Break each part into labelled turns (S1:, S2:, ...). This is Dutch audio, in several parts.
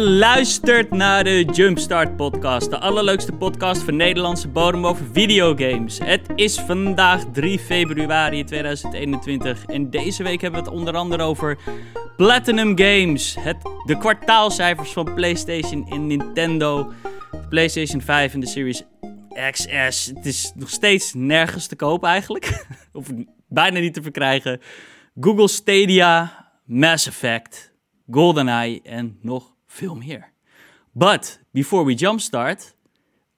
S1: Luistert naar de Jumpstart Podcast, de allerleukste podcast van Nederlandse bodem over videogames. Het is vandaag 3 februari 2021 en deze week hebben we het onder andere over Platinum Games, het, de kwartaalcijfers van PlayStation en Nintendo, PlayStation 5 en de Series XS. Het is nog steeds nergens te koop eigenlijk, of bijna niet te verkrijgen. Google Stadia, Mass Effect, GoldenEye en nog veel meer. But before we jumpstart,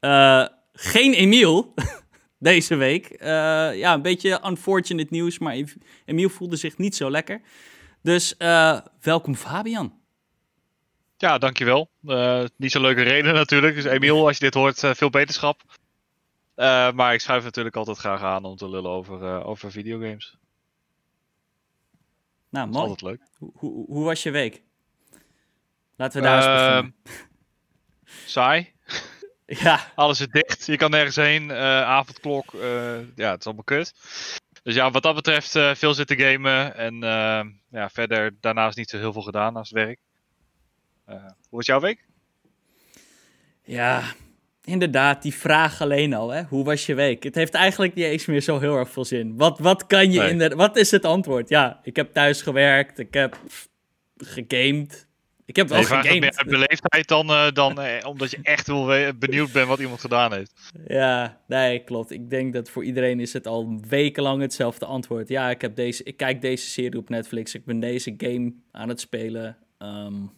S1: uh, geen Emiel deze week. Uh, ja, een beetje unfortunate nieuws, maar Emiel voelde zich niet zo lekker. Dus uh, welkom Fabian.
S2: Ja, dankjewel. niet zo'n leuke reden natuurlijk. Dus Emiel, als je dit hoort, veel beterschap. maar ik schuif natuurlijk altijd graag aan om te lullen over, over videogames.
S1: Nou, mooi.
S2: altijd leuk.
S1: Hoe, hoe, hoe, was je week? Laten we daar eens ehm, beginnen.
S2: Saai.
S1: ja.
S2: Alles is dicht. Je kan nergens heen. Uh, avondklok. Uh, ja, het is allemaal kut. Dus ja, wat dat betreft uh, veel zitten gamen. En ja, verder daarnaast niet zo heel veel gedaan naast werk. hoe was jouw week?
S1: Ja, inderdaad, die vraag alleen al, hè? hoe was je week? Het heeft eigenlijk niet eens meer zo heel erg veel zin. Wat, wat kan je nee. inderdaad, wat is het antwoord? Ja, ik heb thuis gewerkt, ik heb gegamed. Ik heb wel nee, gegamed.
S2: meer uit beleefdheid dan, uh, dan uh, omdat je echt wel benieuwd bent wat iemand gedaan heeft.
S1: Ja, nee, klopt. Ik denk dat voor iedereen is het al wekenlang hetzelfde antwoord. Ja, ik, heb deze, ik kijk deze serie op Netflix, ik ben deze game aan het spelen. Um,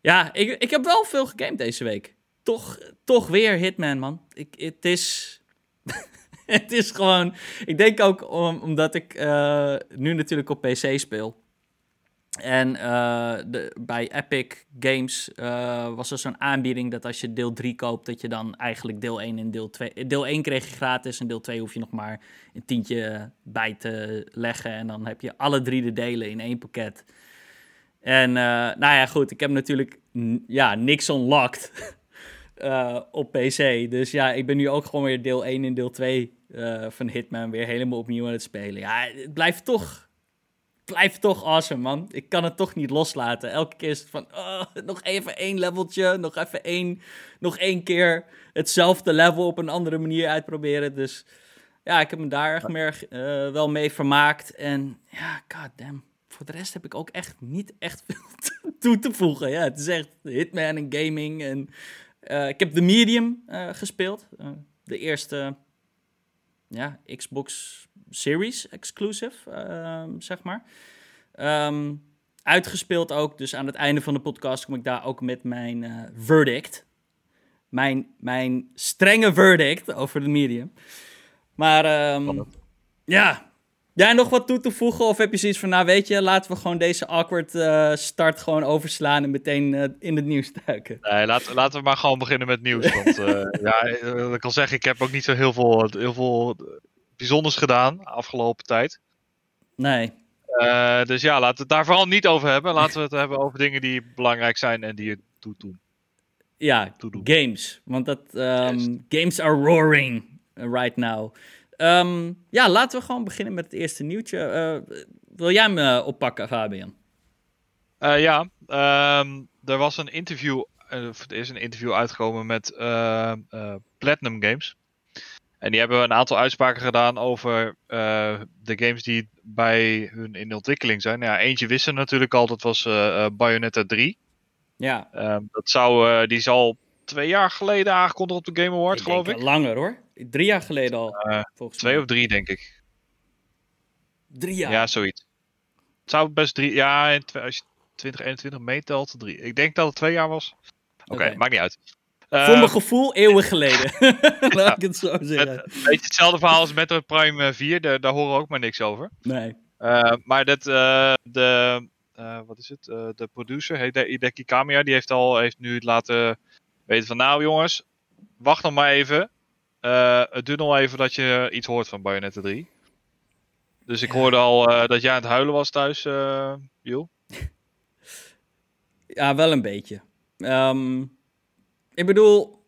S1: ja, ik, ik heb wel veel gegamed deze week toch, toch weer Hitman, man. Ik, het is... het is gewoon... Ik denk ook omdat ik uh, nu natuurlijk op PC speel. En uh, de, bij Epic Games uh, was er zo'n aanbieding dat als je deel 3 koopt, dat je dan eigenlijk deel 1 en deel 2... Deel 1 kreeg je gratis en deel 2 hoef je nog maar een tientje bij te leggen. En dan heb je alle drie de delen in één pakket. En nou ja, goed, ik heb natuurlijk ja, niks unlocked. op PC. Dus ja, ik ben nu ook gewoon weer deel 1 en deel 2 uh, eh, van Hitman weer helemaal opnieuw aan het spelen. Ja, het blijft toch, blijft toch awesome, man. Ik kan het toch niet loslaten. Elke keer is het van, oh, nog even één leveltje, nog even één, nog één keer hetzelfde level op een andere manier uitproberen. Dus ja, ik heb me daar echt meer, uh, wel mee vermaakt. En ja, goddamn. Voor de rest heb ik ook echt niet echt veel toe te voegen. Ja, het is echt Hitman en gaming en uh, ik heb The Medium uh, gespeeld. De eerste ja, Xbox Series exclusive, ehm, zeg maar. Um, uitgespeeld ook, dus aan het einde van de podcast kom ik daar ook met mijn verdict. Mijn, mijn strenge verdict over The Medium. Maar um, ja, Jij nog wat toe te voegen? Of heb je zoiets van, nou weet je, laten we gewoon deze awkward uh, start gewoon overslaan en meteen uh, in het nieuws duiken?
S2: Nee, laat, laten we maar gewoon beginnen met nieuws. Want uh, ja, ik kan zeggen, ik heb ook niet zo heel veel, heel veel bijzonders gedaan afgelopen tijd.
S1: Nee.
S2: dus ja, laten we het daar vooral niet over hebben. Laten we het hebben over dingen die belangrijk zijn en die je doet doen.
S1: Ja, games. Want dat, um, games are roaring right now. Um, ja, laten we gewoon beginnen met het eerste nieuwtje. Uh, wil jij me uh, oppakken, Fabian?
S2: Uh, ja, um, er was een interview, er is een interview uitgekomen met Platinum Games. En die hebben een aantal uitspraken gedaan over de games die bij hun in ontwikkeling zijn. Ja, eentje wisten natuurlijk al, dat was Bayonetta 3.
S1: Ja.
S2: Um, dat zou, die is al twee jaar geleden aangekondigd op de Game Awards, geloof ik.
S1: Langer hoor. Drie jaar geleden al. Uh,
S2: twee of drie, denk ik.
S1: Drie jaar?
S2: Ja, zoiets. Het zou best drie... Ja, als je 2021 meetelt, drie. Ik denk dat het twee jaar was. Oké, okay, okay. maakt niet uit.
S1: Uh, Voor mijn gevoel eeuwen geleden. Laat ik het zo zeggen.
S2: Een beetje hetzelfde verhaal als Metroid Prime 4. Daar, daar horen we ook maar niks over.
S1: Nee.
S2: Uh, maar dat, uh, de, wat is het? de producer, Hideki Kamiya, die heeft al heeft nu laten weten van... Nou jongens, wacht nog maar even. Het duurt nog even dat je iets hoort van Bayonetta 3. Dus ik hoorde al dat jij aan het huilen was thuis, uh,
S1: ja, wel een beetje. Um, ik bedoel,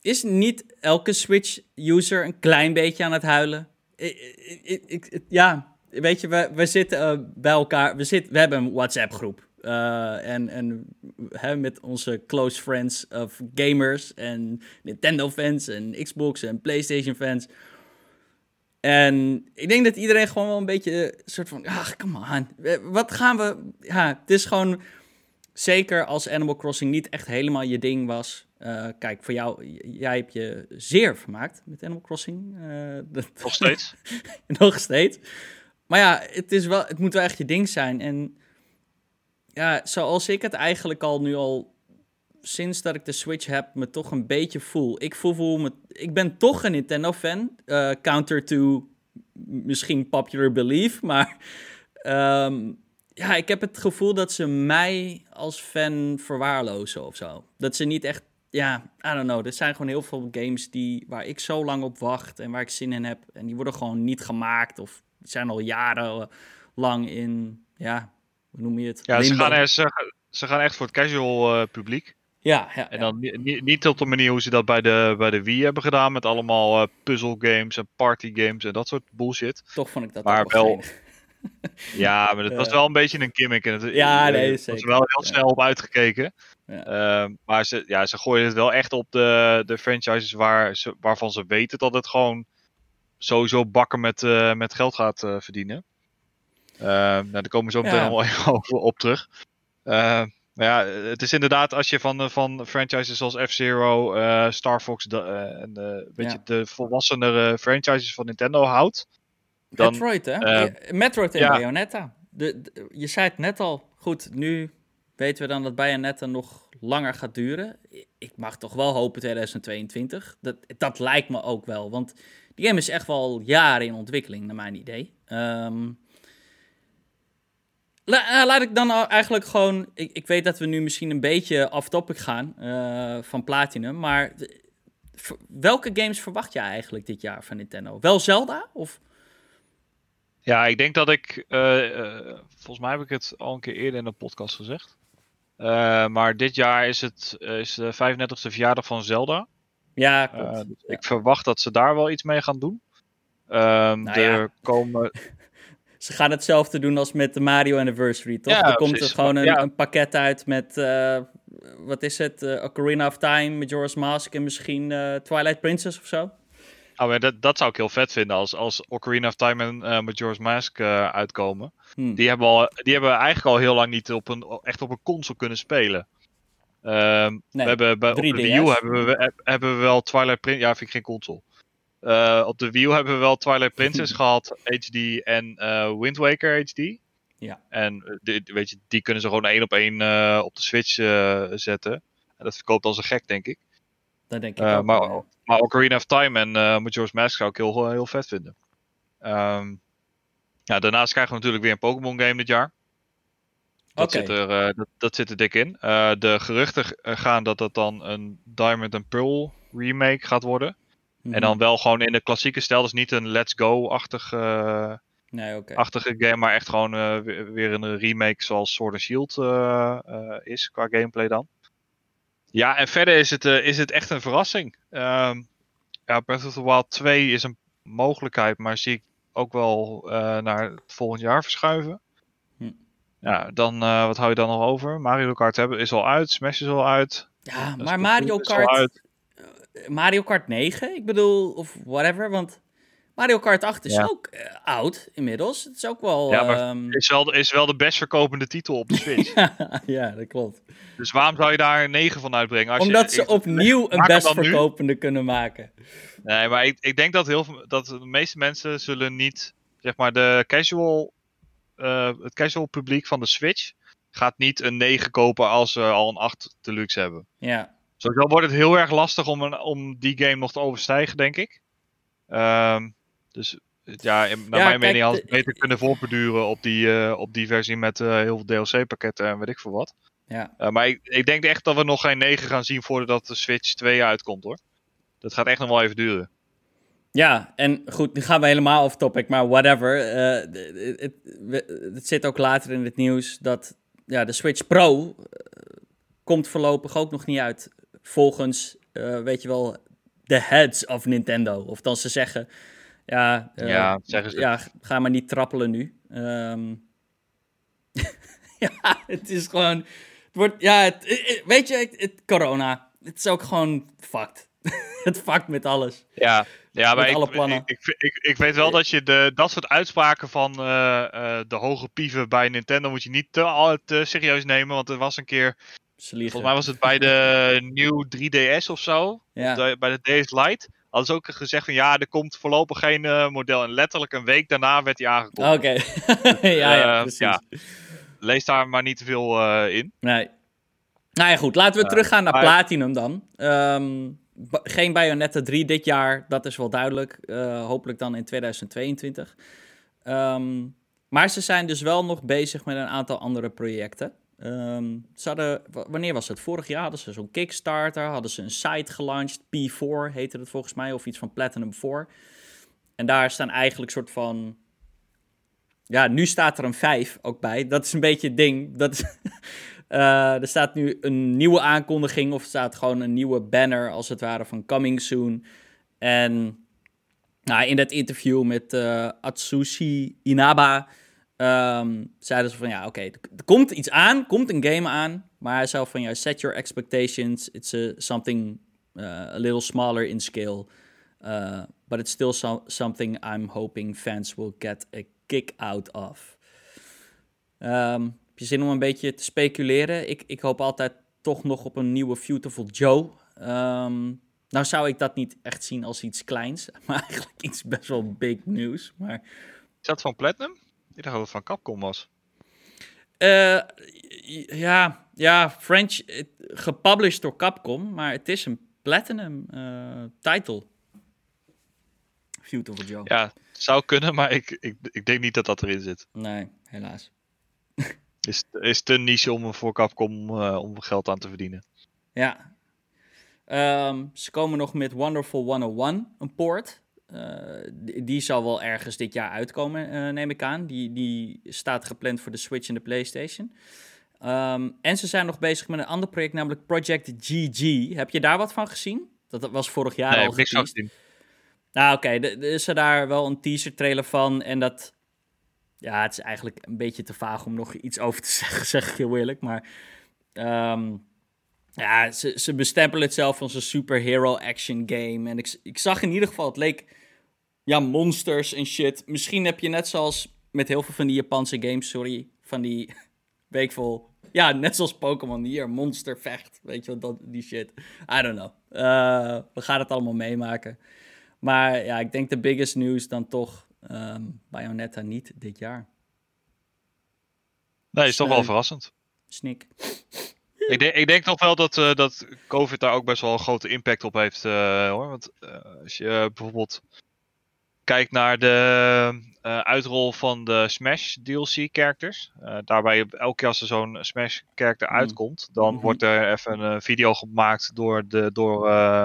S1: is niet elke Switch-user een klein beetje aan het huilen? Ik, ja, weet je, we, we zitten bij elkaar, we, zit, we hebben een WhatsApp-groep. Uh, en en hè, met onze close friends of gamers en Nintendo fans en Xbox en PlayStation fans. En ik denk dat iedereen gewoon wel een beetje een soort van, ach, come on. Wat gaan we... Ja, het is gewoon... Zeker als Animal Crossing niet echt helemaal je ding was. Uh, kijk, voor jou, jij hebt je zeer vermaakt met Animal Crossing. Uh,
S2: nog steeds.
S1: nog steeds. Maar ja, het, is wel, het moet wel echt je ding zijn. En ja, zoals ik het eigenlijk al nu al sinds dat ik de Switch heb, me toch een beetje voel. Ik voel, voel me, ik ben toch een Nintendo-fan. Uh, counter to misschien popular belief, maar um, ja, ik heb het gevoel dat ze mij als fan verwaarlozen of zo. Dat ze niet echt, ja, I don't know. Er zijn gewoon heel veel games die, waar ik zo lang op wacht en waar ik zin in heb. En die worden gewoon niet gemaakt of zijn al jarenlang in, ja, hoe noem je het?
S2: Ja, ze gaan, ze, ze, gaan echt voor het casual uh, publiek.
S1: Ja, ja,
S2: En dan niet, niet op de manier hoe ze dat bij de, bij de Wii hebben gedaan. Met allemaal uh, puzzle games en party games en dat soort bullshit.
S1: Toch vond ik dat
S2: maar wel. Ja, maar het was wel een beetje een gimmick. En het,
S1: ja, nee, zeker.
S2: was er wel heel snel op uitgekeken. Ja. Uh, maar ze, ja, ze gooien het wel echt op de, de franchises waar ze, waarvan ze weten dat het gewoon sowieso bakken met, uh, met geld gaat uh, verdienen. nou, daar komen we zo meteen ja. al even op terug. Maar ja, het is inderdaad als je van, van franchises zoals F-Zero, Star Fox de, en uh, weet ja. je, de volwassenere franchises van Nintendo houdt.
S1: Dan, Metroid, hè? Metroid en ja. Bayonetta. De, de, je zei het net al. Goed, nu weten we dan dat Bayonetta nog langer gaat duren. Ik mag toch wel hopen 2022. Dat, dat lijkt me ook wel. Want die game is echt wel jaren in ontwikkeling, naar mijn idee. Um, La, uh, laat ik dan eigenlijk gewoon. Ik, ik, weet dat we nu misschien een beetje off-topic gaan uh, van Platinum. Maar welke games verwacht jij eigenlijk dit jaar van Nintendo? Wel Zelda? Of?
S2: Ja, ik denk dat ik. Uh, volgens mij heb ik het al een keer eerder in de podcast gezegd. maar dit jaar is het is de 35e verjaardag van Zelda.
S1: Ja, klopt.
S2: Dus ik verwacht dat ze daar wel iets mee gaan doen. Um, nou, er ja. komen
S1: ze gaan hetzelfde doen als met de Mario Anniversary, toch? Ja, er komt er gewoon een, ja. een, pakket uit met, uh, wat is het, uh, Ocarina of Time, Majora's Mask en misschien uh, Twilight Princess of zo.
S2: Oh, maar dat, dat zou ik heel vet vinden als, als Ocarina of Time en Majora's Mask uitkomen. Hmm. Die, hebben al, die hebben eigenlijk al heel lang niet op een, echt op een console kunnen spelen. Um, nee, we hebben, bij, op de Wii U hebben we, hebben we wel Twilight Princess, ja vind ik geen console. Uh, op de Wii U hebben we wel Twilight Princess gehad, HD en uh, Wind Waker HD.
S1: Ja.
S2: En die, weet je, die kunnen ze gewoon één op één uh, op de Switch zetten. En dat verkoopt als een gek, denk ik.
S1: Dat denk ik ook.
S2: Maar, maar Ocarina of Time en Majora's Mask zou ik heel, heel vet vinden. Um, ja, daarnaast krijgen we natuurlijk weer een Pokémon game dit jaar. Dat, okay. zit er, dat, dat, zit er dik in. de geruchten gaan dat dat dan een Diamond and Pearl remake gaat worden. En dan mhm. wel gewoon in de klassieke stijl. Dus niet een let's go-achtige uh,
S1: nee, okay.
S2: achtige game. Maar echt gewoon uh, weer, een remake zoals Sword and Shield uh, is. Qua gameplay dan. Ja, en verder is het, is het echt een verrassing. Um, ja, Breath of the Wild 2 is een mogelijkheid. Maar zie ik ook wel naar het volgend jaar verschuiven. Hm. Ja, dan wat hou je dan nog over? Mario Kart hebben, is al uit. Smash is al uit.
S1: Ja, maar Mario Kart Mario Kart 9, ik bedoel, of whatever, want Mario Kart 8 is ook uh, oud inmiddels. Het is ook wel...
S2: Ja, maar um... is, wel, is wel de best verkopende titel op de Switch.
S1: ja, dat klopt.
S2: Dus waarom zou je daar een 9 van uitbrengen?
S1: Als Omdat
S2: je,
S1: ze opnieuw een best verkopende kunnen maken.
S2: Nee, maar ik, ik denk dat, heel veel, dat de meeste mensen zullen niet... Zeg maar, de casual, uh, het casual publiek van de Switch gaat niet een 9 kopen als ze al een 8 deluxe hebben.
S1: Ja.
S2: Sowieso wordt het heel erg lastig om, een, om die game nog te overstijgen, denk ik. Um, dus ja, naar ja, mijn mening had het beter kunnen voorbeduren op die, uh, op die versie met uh, heel veel DLC-pakketten en weet ik veel wat.
S1: Ja.
S2: Uh, maar ik, ik denk echt dat we nog geen 9 gaan zien voordat de Switch 2 uitkomt hoor. Dat gaat echt nog wel even duren.
S1: Ja, en goed, nu gaan we helemaal off topic, maar whatever. Het, zit ook later in het nieuws dat ja, de Switch Pro komt voorlopig ook nog niet uit volgens, weet je wel, de heads of Nintendo. Of dan ze zeggen, ja, uh,
S2: ja, zeggen ze.
S1: ja ga maar niet trappelen nu. Um, ja, het is gewoon. Het wordt, ja, het, weet je, het, corona. Het is ook gewoon fucked. het fuckt met alles.
S2: Ja, ja maar ik, ik, ik, ik, weet wel dat je de, dat soort uitspraken van uh, uh, de hoge pieven bij Nintendo moet je niet te, te serieus nemen. Want er was een keer. Volgens mij was het bij de nieuw 3DS of zo. Ja. bij de DS Lite hadden ze ook gezegd van ja, er komt voorlopig geen uh, model. En letterlijk een week daarna werd hij aangekondigd.
S1: Oké, okay. ja, ja, precies. Ja.
S2: Lees daar maar niet te veel uh, in.
S1: Nee. Nou ja, goed. Laten we teruggaan naar Platinum dan. Um, geen Bayonetta 3 dit jaar, dat is wel duidelijk. Uh, hopelijk dan in 2022. Um, ehm, maar ze zijn dus wel nog bezig met een aantal andere projecten. Um, hadden, wanneer was het? Vorig jaar hadden ze zo'n Kickstarter, hadden ze een site gelanceerd, P4 heette het volgens mij, of iets van Platinum 4. En daar staan eigenlijk soort van ja, nu staat er een 5 ook bij. Dat is een beetje het ding. Dat uh, er staat nu een nieuwe aankondiging, of er staat gewoon een nieuwe banner, als het ware, van Coming Soon. En nou, in dat interview met uh, Atsushi Inaba um, zeiden ze van ja, oké, er komt iets aan, komt een game aan, maar hij zei van ja, set your expectations, it's something uh, a little smaller in scale, uh, but it's still so something I'm hoping fans will get a kick out of. Um, heb je zin om een beetje te speculeren? Ik, ik hoop altijd toch nog op een nieuwe Beautiful Joe. Um, nou zou ik dat niet echt zien als iets kleins, maar eigenlijk iets best wel big news. Maar...
S2: Is dat van Platinum? Ik dacht dat het van Capcom was.
S1: Uh, ja, ja, French, gepublished door Capcom, maar het is een Platinum uh, title. Beautiful Joe.
S2: Ja, zou kunnen, maar ik, ik, ik denk niet dat dat erin zit.
S1: Nee, helaas.
S2: is, is te niche om voor Capcom uh, om geld aan te verdienen.
S1: Ja. Um, ze komen nog met Wonderful 101, een port. Uh, die, die, zal wel ergens dit jaar uitkomen, uh, neem ik aan. Die, die staat gepland voor de Switch en de PlayStation. Um, en ze zijn nog bezig met een ander project, namelijk Project GG. Heb je daar wat van gezien? Dat was vorig jaar
S2: nee,
S1: al gezien. Nou, oké, okay, er is er daar wel een teaser trailer van. En dat. Ja, het is eigenlijk een beetje te vaag om nog iets over te zeggen, zeg ik heel eerlijk. Maar. Um, ja, ze, ze bestempelen het zelf als een superhero action game. En ik, ik zag in ieder geval, het leek. Ja, monsters en shit. Misschien heb je net zoals met heel veel van die Japanse games, sorry. Van die week vol. Ja, net zoals Pokémon hier, monster vecht. Weet je wat, dat, die shit. I don't know. Uh, we gaan het allemaal meemaken. Maar ja, ik denk de biggest news dan toch um, Bayonetta niet dit jaar.
S2: Nee, is toch wel verrassend.
S1: Snik.
S2: Ik denk, ik denk toch wel dat, uh, dat COVID daar ook best wel een grote impact op heeft. Uh, hoor. Want uh, als je bijvoorbeeld kijkt naar de uitrol van de Smash DLC-characters. daarbij elke keer als er zo'n Smash-character mm. uitkomt, dan mhm. wordt er even een video gemaakt door, de, door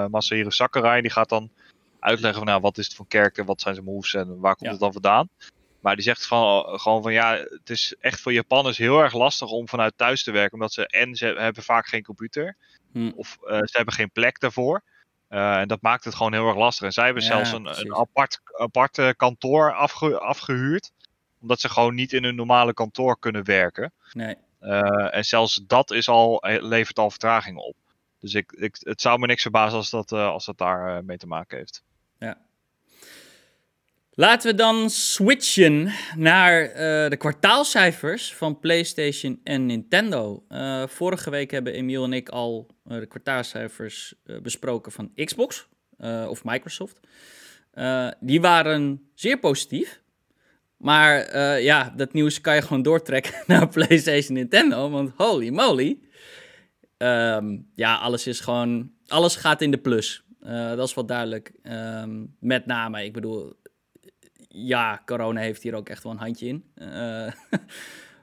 S2: Masahiro Sakurai. Die gaat dan uitleggen van nou, wat is het voor character, wat zijn zijn moves en waar komt het dan vandaan. Maar die zegt van, gewoon van ja, het is echt voor Japanners heel erg lastig om vanuit thuis te werken. Omdat ze en ze hebben vaak geen computer. Hm. Of uh, ze hebben geen plek daarvoor. Uh, en dat maakt het gewoon heel erg lastig. En zij hebben zelfs een, een, apart, apart kantoor afge, afgehuurd. Omdat ze gewoon niet in hun normale kantoor kunnen werken.
S1: Nee.
S2: Uh, en zelfs dat is al, levert al vertraging op. Dus ik, ik, het zou me niks verbazen als dat, als dat daar mee te maken heeft.
S1: Ja. Laten we dan switchen naar de kwartaalcijfers van PlayStation en Nintendo. Vorige week hebben Emiel en ik al de kwartaalcijfers besproken van Xbox of Microsoft. die waren zeer positief. Maar ja, dat nieuws kan je gewoon doortrekken naar PlayStation en Nintendo. Want holy moly. Um, ja, alles is gewoon. Alles gaat in de plus. dat is wel duidelijk. Um, met name, ik bedoel, ja, corona heeft hier ook echt wel een handje in.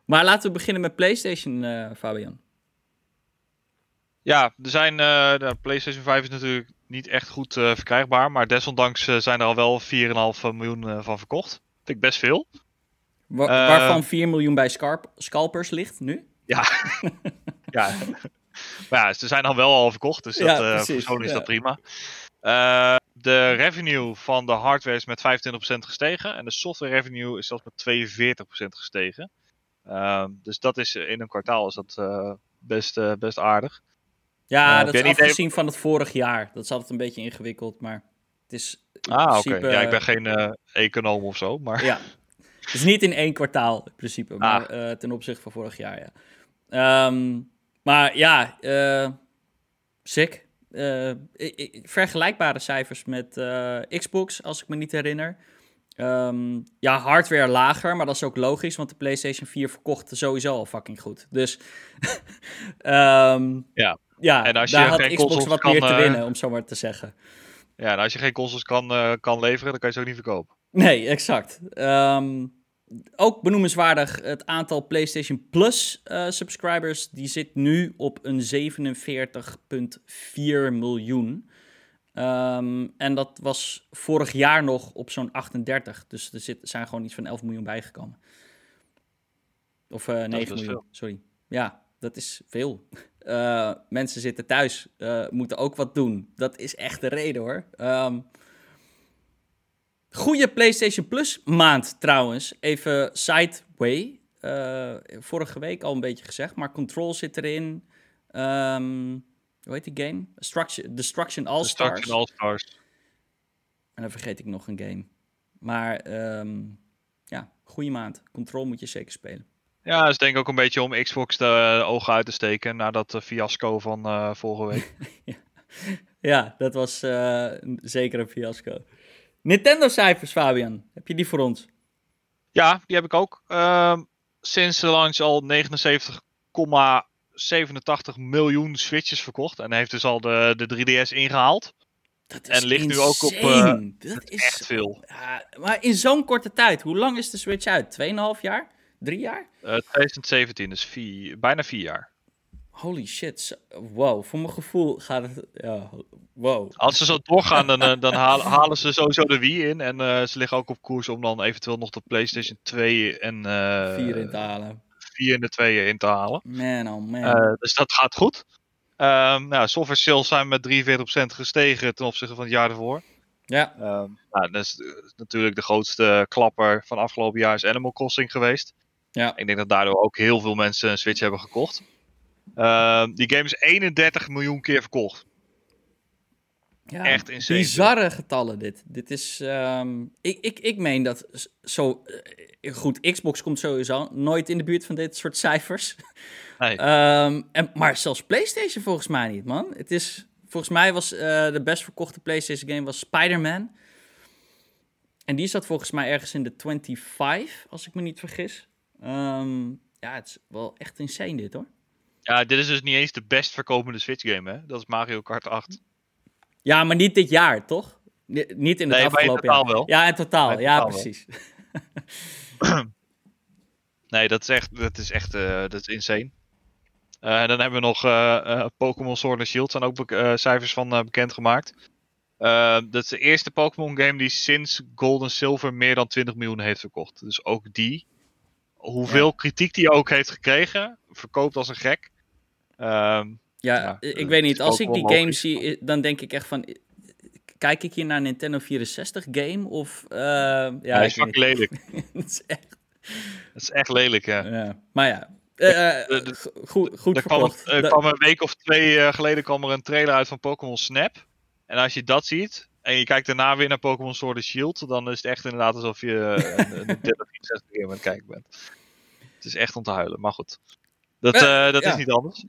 S1: Maar laten we beginnen met PlayStation, Fabian.
S2: Ja, er zijn, uh, de PlayStation 5 is natuurlijk niet echt goed verkrijgbaar. Maar desondanks zijn er al wel 4,5 miljoen van verkocht. Vind ik best veel.
S1: Wa waarvan 4 miljoen bij scalpers ligt nu?
S2: Ja, ja. maar ja, ze zijn al wel al verkocht. Dus dat, ja, voor zo'n is dat prima. De revenue van de hardware is met 25% gestegen. En de software revenue is zelfs met 42% gestegen. Ehm, dus dat is in een kwartaal is dat best, best aardig.
S1: Ja, dat is afgezien van het vorig jaar. Dat is altijd een beetje ingewikkeld, maar het is.
S2: Ah, oké. Ja, ik ben geen econoom of zo, maar.
S1: Ja. Het is niet in één kwartaal in principe, maar ah. ten opzichte van vorig jaar, ja. Ehm, maar ja, sick. Uh, vergelijkbare cijfers met uh, Xbox, als ik me niet herinner. Um, ja, hardware lager, maar dat is ook logisch, want de PlayStation 4 verkocht sowieso al fucking goed. Dus um, ja. Ja, en als je had Xbox wat meer te eh, winnen, om zo maar te zeggen.
S2: Ja, en als je geen consoles kan, kan leveren, dan kan je ze ook niet verkopen.
S1: Nee, exact. Um, ook benoemenswaardig het aantal PlayStation Plus uh, subscribers. Die zit nu op een 47,4 miljoen. Um, en dat was vorig jaar nog op zo'n 38. Dus er zit, zijn gewoon iets van 11 miljoen bijgekomen. Of uh, 9 miljoen, sorry. Ja, dat is veel. Uh, mensen zitten thuis, uh, moeten ook wat doen. Dat is echt de reden hoor. Um, Goede PlayStation Plus maand trouwens. Even sideway. Uh, vorige week al een beetje gezegd, maar Control zit erin. Um, hoe heet die game? Destruction, Destruction All Stars.
S2: Destruction All Stars.
S1: En dan vergeet ik nog een game. Maar um, ja, goede maand. Control moet je zeker spelen.
S2: Ja, dat is denk ik ook een beetje om Xbox de ogen uit te steken na dat fiasco van uh, vorige week.
S1: ja. dat was uh, zeker een fiasco. Nintendo-cijfers, Fabian. Heb je die voor ons?
S2: Ja, die heb ik ook. Uh, sinds de launch al 79,87 miljoen Switches verkocht. En heeft dus al de, de 3DS ingehaald.
S1: Dat is en ligt nu ook op. Uh, dat, is echt veel. Ja, maar in zo'n korte tijd, hoe lang is de Switch uit? 2,5 jaar? Drie jaar?
S2: Uh, 2017, dus vier, bijna vier jaar.
S1: Holy shit. Wow, voor mijn gevoel gaat het. Ja, wow.
S2: Als ze zo doorgaan, dan, eh, dan halen, halen, ze sowieso de Wii in. En uh, ze liggen ook op koers om dan eventueel nog de PlayStation 2 en. Uh,
S1: 4 in te halen.
S2: 4 en de 2 in te halen.
S1: Man, oh man.
S2: Dus dat gaat goed. Um, nou, software sales zijn met 43% gestegen ten opzichte van het jaar ervoor.
S1: Ja.
S2: Um, nou, dat is natuurlijk de grootste klapper van afgelopen jaar is Animal Crossing geweest.
S1: Ja.
S2: Ik denk dat daardoor ook heel veel mensen een Switch hebben gekocht. Uh, die game is 31 miljoen keer verkocht. Ja, Echt insane.
S1: Bizarre getallen dit. Dit is... Um, ik, ik, ik meen dat zo... Uh, goed, Xbox komt sowieso nooit in de buurt van dit soort cijfers. Nee. um, en, maar zelfs PlayStation volgens mij niet, man. Het is... Volgens mij was uh, de best verkochte PlayStation game was Spider-Man. En die zat volgens mij ergens in de 25, als ik me niet vergis. Um, ja, het is wel echt insane dit, hoor.
S2: Ja, dit is dus niet eens de best verkopende Switch game, hè? Dat is Mario Kart 8.
S1: Ja, maar niet dit jaar, toch? niet in het nee, afgelopen jaar. Wel. Ja, in totaal. ja, precies.
S2: nee, dat is echt, dat is echt uh, dat is insane. Uh, en dan hebben we nog uh, Pokémon Sword and Shield. zijn ook cijfers van bekendgemaakt. dat is de eerste Pokémon game die sinds Gold en Silver meer dan 20 miljoen heeft verkocht. Dus ook die, hoeveel kritiek die ook heeft gekregen, verkoopt als een gek.
S1: Um, ja, ik weet niet. Als ik die game zie, dan denk ik echt van... Kijk ik hier naar Nintendo 64 game? Of, uh, ja,
S2: ja is fucking lelijk. dat is echt... Dat is echt lelijk, ja.
S1: ja. Maar ja, uh, goed, goed.
S2: Kwam, er kwam een week of twee uh, geleden kwam er een trailer uit van Pokémon Snap. En als je dat ziet, en je kijkt daarna weer naar Pokémon Sword and Shield, dan is het echt inderdaad alsof je een, een 30, 64 game aan het kijken bent. Het is echt om te huilen, maar goed. Dat, uh, dat is niet anders.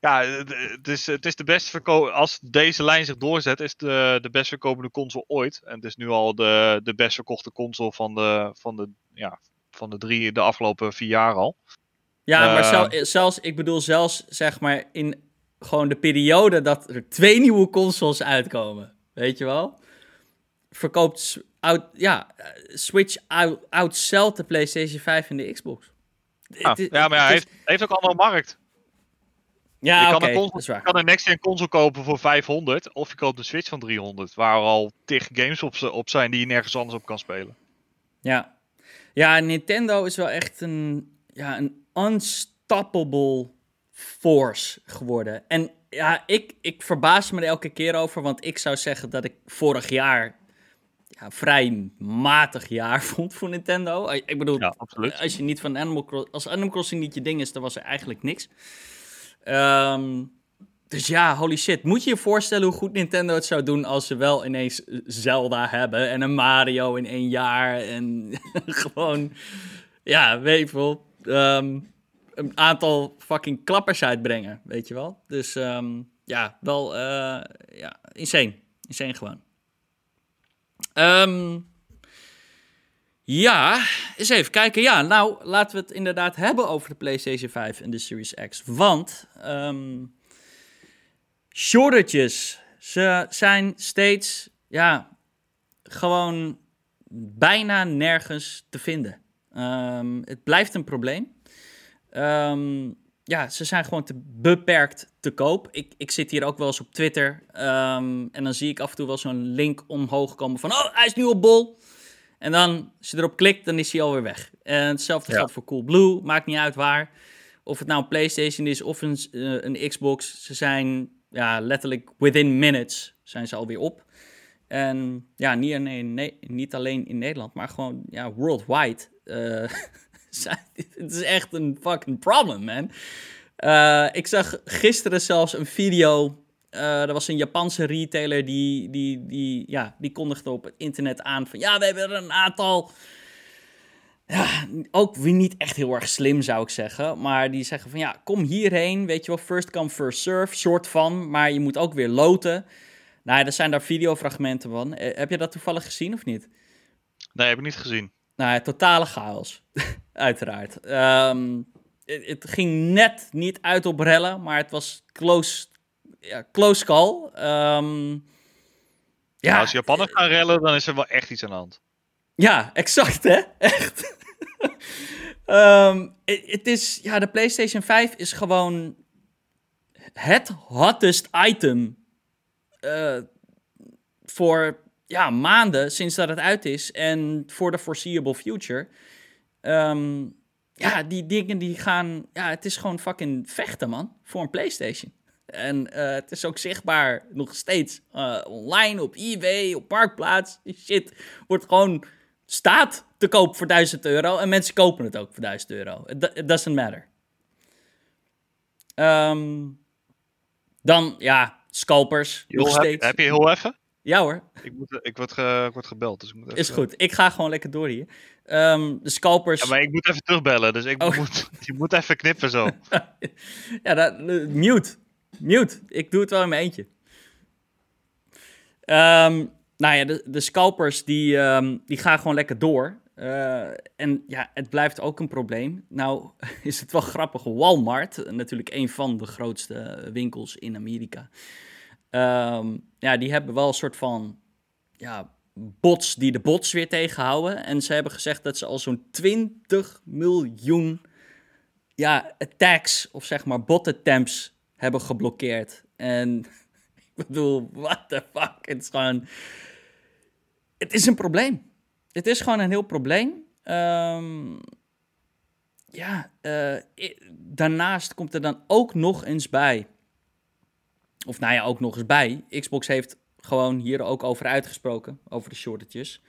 S2: Ja, het is, het is de best verkopen. Als deze lijn zich doorzet, is het de, de best verkopende console ooit. En het is nu al de, de best verkochte console van de, van de, ja, van de drie de afgelopen vier jaar al.
S1: Ja, maar zelfs, ik bedoel, zelfs zeg maar in gewoon de periode dat er twee nieuwe consoles uitkomen, weet je wel? Verkoopt out, ja, Switch out, outselt de PlayStation 5 en de Xbox.
S2: Ja, ja maar hij heeft, heeft ook allemaal markt.
S1: Ja, je kan, een console, je
S2: kan een next-gen console kopen voor 500, of je koopt een Switch van 300, waar al tig games op, op zijn die je nergens anders op kan spelen.
S1: Ja, ja Nintendo is wel echt een, ja, een unstoppable force geworden. En ja, ik, ik verbaas me er elke keer over, want ik zou zeggen dat ik vorig jaar ja, vrij matig jaar vond voor Nintendo. Ik bedoel,
S2: Ja,
S1: als je niet van Animal Crossing, als Animal Crossing niet je ding is, dan was er eigenlijk niks. Ehm, dus ja, holy shit. Moet je je voorstellen hoe goed Nintendo het zou doen als ze wel ineens Zelda hebben en een Mario in één jaar en gewoon, ja, weet je wel, ehm, een aantal fucking klappers uitbrengen, weet je wel. Dus ehm, ja, wel, eh, ja, insane. Insane gewoon. Ehm, ja, eens even kijken. Ja, nou, laten we het inderdaad hebben over de PlayStation 5 en de Series X. Want ehm shortages, ze zijn steeds, ja, gewoon bijna nergens te vinden. Het blijft een probleem. Ehm, ja, ze zijn gewoon te beperkt te koop. Ik, ik zit hier ook wel eens op Twitter. ehm, en dan zie ik af en toe wel zo'n link omhoog komen van... Oh, hij is nu op bol. En dan, als je erop klikt, dan is hij alweer weg. En hetzelfde
S2: Ja.
S1: geldt voor Coolblue. Maakt niet uit waar. Of het nou een PlayStation is of een, eh, een Xbox. Ze zijn ja, letterlijk within minutes zijn ze alweer op. En ja, niet alleen, niet alleen in Nederland, maar gewoon ja, worldwide. zijn- Het is echt een fucking problem, man. Eh, ik zag gisteren zelfs een video. eh er was een Japanse retailer die, die, die, ja, die kondigde op het internet aan van... Ja, we hebben er een aantal... Ja, ook weer niet echt heel erg slim, zou ik zeggen. Maar die zeggen van ja, kom hierheen. Weet je wel, first come, first serve, soort van. Maar je moet ook weer loten. Nou, er zijn daar videofragmenten van. Eh, heb je dat toevallig gezien of niet?
S2: Nee, heb ik niet gezien.
S1: Nou, ja, totale chaos. Uiteraard. Ehm, het, het ging net niet uit op rellen, maar het was close, ja, close call. Ehm, ja,
S2: als Japanners gaan rellen, dan is er wel echt iets aan de hand.
S1: ja, exact hè? Echt. Ehm, het het is, ja, de PlayStation 5 is gewoon het hottest item eh, voor ja, maanden sinds dat het uit is en voor de foreseeable future. Ehm, ja, die dingen die gaan, ja, het is gewoon fucking vechten man, voor een PlayStation. En eh, het is ook zichtbaar nog steeds eh, online, op eBay, op Marktplaats. Die shit wordt gewoon staat te koop voor 1000 euro. En mensen kopen het ook voor 1000 euro. It, do- it doesn't matter. Ehm, dan, ja, scalpers. nog
S2: heb,
S1: steeds.
S2: heb je heel even?
S1: Ja hoor,
S2: Ik, moet, ik, word ge- ik word gebeld, dus ik moet even...
S1: is goed. Ik ga gewoon lekker door hier. Ehm, de scalpers.
S2: Ja, maar ik moet even terugbellen, dus ik
S1: Oh.
S2: moet, je moet even knippen zo.
S1: ja, dat, eh, mute. Mute. Ik doe het wel in mijn eentje. Ehm, nou ja, de, de scalpers die, ehm, die gaan gewoon lekker door. Eh, en ja, het blijft ook een probleem. Nou is het wel grappig. Walmart, eh, natuurlijk een van de grootste winkels in Amerika. Ehm, ja, die hebben wel een soort van ja, bots die de bots weer tegenhouden. En ze hebben gezegd dat ze al zo'n 20 miljoen ja, attacks of zeg maar bot attempts hebben geblokkeerd. En ik bedoel, what the fuck? Het is gewoon... Het is een probleem. Het is gewoon een heel probleem. Ehm, ja, eh, daarnaast komt er dan ook nog eens bij... Of nou ja, ook nog eens bij. Xbox heeft gewoon hier ook over uitgesproken, over de shortages.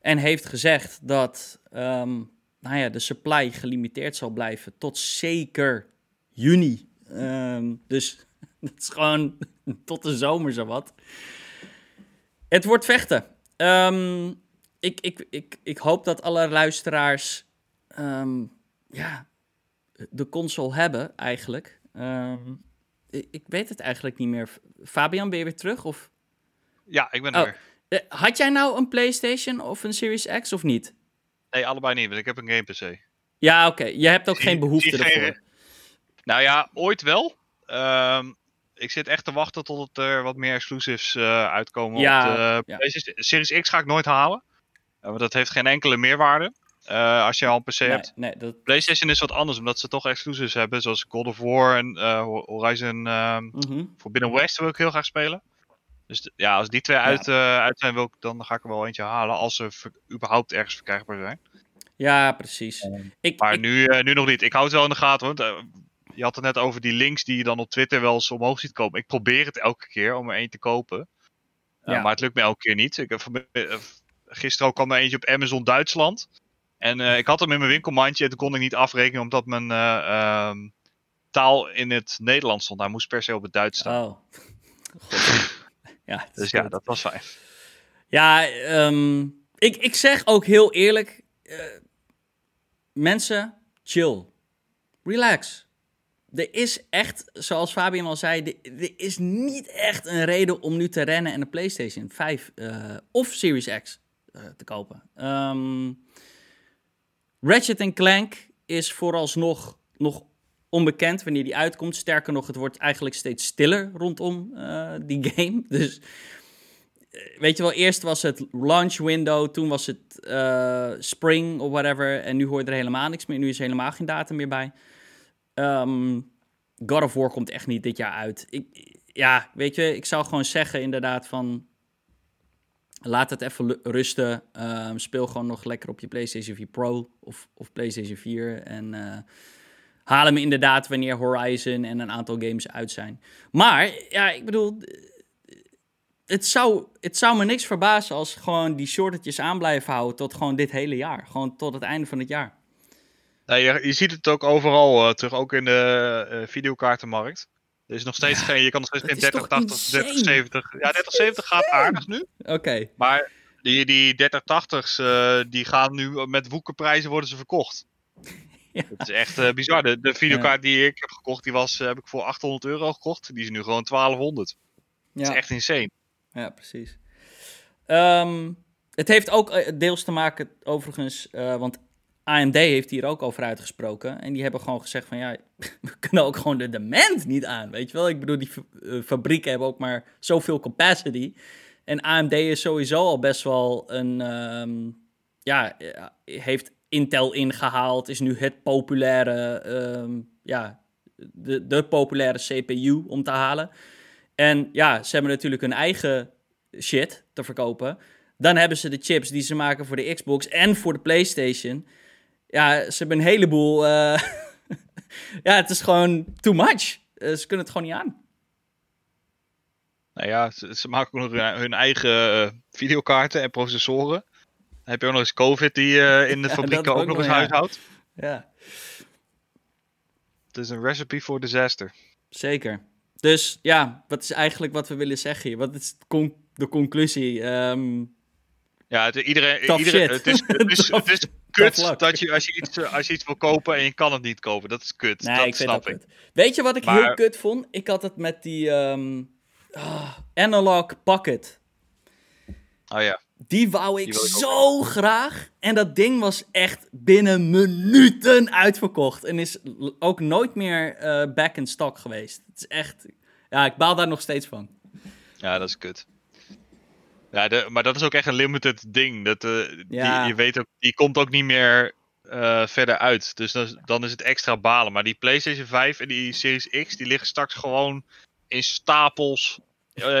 S1: En heeft gezegd dat ehm, nou ja, de supply gelimiteerd zal blijven tot zeker juni. Ehm, dus dat is gewoon tot de zomer zowat. Het wordt vechten. Ehm, ik, ik, ik, ik hoop dat alle luisteraars ja, de console hebben eigenlijk. Ehm, ik, ik weet het eigenlijk niet meer. Fabian, ben je weer terug? Of,
S2: Ja, ik ben
S1: Oh.
S2: er.
S1: Eh, had jij nou een PlayStation of een Series X of niet?
S2: Nee, allebei niet, want ik heb een game PC.
S1: Ja, oké. Je hebt ook geen behoefte
S2: geen-
S1: ervoor.
S2: Nou ja, ooit wel. Ehm, ik zit echt te wachten tot er wat meer exclusives eh, uitkomen
S1: Ja,
S2: op de
S1: ja.
S2: Series X ga ik nooit halen. Eh, want dat heeft geen enkele meerwaarde. Eh, als je al een PC
S1: Nee,
S2: hebt.
S1: nee, dat...
S2: PlayStation is wat anders, omdat ze toch exclusives hebben. Zoals God of War en eh, Horizon ehm
S1: mhm.
S2: Forbidden West wil ik heel graag spelen. Dus d- ja, als die twee uit, eh, uit zijn, wil ik, dan ga ik er wel eentje halen. Als ze ver- überhaupt ergens verkrijgbaar zijn.
S1: Ja, precies. Ik,
S2: Maar
S1: ik-
S2: nu, eh, nu nog niet. Ik hou het wel in de gaten. Want je had het net over die links die je dan op Twitter wel eens omhoog ziet komen. Ik probeer het elke keer om er één te kopen.
S1: Ja.
S2: Maar het lukt me elke keer niet. Ik heb gisteren ook kwam er eentje op Amazon Duitsland. En ik had hem in mijn winkelmandje en toen kon ik niet afrekenen omdat mijn ehm, taal in het Nederlands stond. Hij moest per se op het Duits staan. Oh. ja, dus ja, dat was fijn.
S1: Ja, um, ik, ik zeg ook heel eerlijk, mensen, chill. Relax. Er is echt, zoals Fabian al zei, er, is niet echt een reden om nu te rennen en een PlayStation 5 uh, eh, of Series X te kopen. Um, Ratchet Clank is vooralsnog nog onbekend wanneer die uitkomt. Sterker nog, het wordt eigenlijk steeds stiller rondom uh, die game. Dus eh, weet je wel, eerst was het launch window, toen was het uh, spring of whatever. En nu hoor je er helemaal niks meer. Nu is helemaal geen datum meer bij. Um, God of War komt echt niet dit jaar uit. Ik, ja, weet je, ik zou gewoon zeggen inderdaad van... Laat het even rusten. Um, speel gewoon nog lekker op je PlayStation 4 Pro of, of PlayStation 4. En uh, haal hem inderdaad wanneer Horizon en een aantal games uit zijn. Maar, ja, ik bedoel het zou, het zou me niks verbazen als gewoon die shortetjes aan blijven houden tot gewoon dit hele jaar. Gewoon tot het einde van het jaar.
S2: Nou, je, ziet het ook overal uh, terug, ook in de uh, videokaartenmarkt. Er is nog steeds geen, je kan nog steeds geen 3080 of 3070. Ja, 3070 gaat aardig nu.
S1: Oké.
S2: Maar die, die 3080's, uh, eh, die gaan nu met woekerprijzen worden ze verkocht. Ja. Het is echt bizar. De, de videokaart die ik heb gekocht, die was, heb ik voor 800 euro gekocht. Die is nu gewoon 1200. Ja. Dat is echt insane.
S1: Ja, precies. Ehm, het heeft ook eh, deels te maken, overigens, uh, want AMD heeft hier ook over uitgesproken. En die hebben gewoon gezegd van ja, we kunnen ook gewoon de demand niet aan. Weet je wel, ik bedoel, die uh, fabrieken hebben ook maar zoveel capacity. En AMD is sowieso al best wel een, um, ja, heeft Intel ingehaald. Is nu het populaire, um, ja, de, de populaire CPU om te halen. En ja, ze hebben natuurlijk hun eigen shit te verkopen. Dan hebben ze de chips die ze maken voor de Xbox en voor de PlayStation. Ja, ze hebben een heleboel. Uh, ja, het is gewoon too much. Uh, ze kunnen het gewoon niet aan.
S2: Nou ja, ze, ze maken ook nog hun, eigen uh, videokaarten en processoren. Dan heb je ook nog eens COVID die in de fabrieken ook, nog eens huishoudt.
S1: Ja.
S2: Het is een recipe voor disaster.
S1: Zeker. Dus ja, wat is eigenlijk wat we willen zeggen hier? Wat is de conclusie? Um,
S2: ja, het, iedereen, iedereen het is, het is, het is kut dat je als, je iets, als je iets wil kopen en je kan het niet kopen. Dat is kut. Nee, dat ik snap ik. Kut.
S1: Weet je wat ik heel kut vond? Ik had het met die um, oh, Analog Pocket.
S2: Oh ja.
S1: Die wou ik, zo graag. En dat ding was echt binnen minuten uitverkocht. En is ook nooit meer uh, back in stock geweest. Het is echt. Ja, ik baal daar nog steeds van.
S2: Ja, dat is kut. Ja, de, maar dat is ook echt een limited ding. Dat, uh, ja. die, je weet ook, die komt ook niet meer uh, verder uit. Dus dan, dan is het extra balen. Maar die PlayStation 5 en die Series X, die liggen straks gewoon in stapels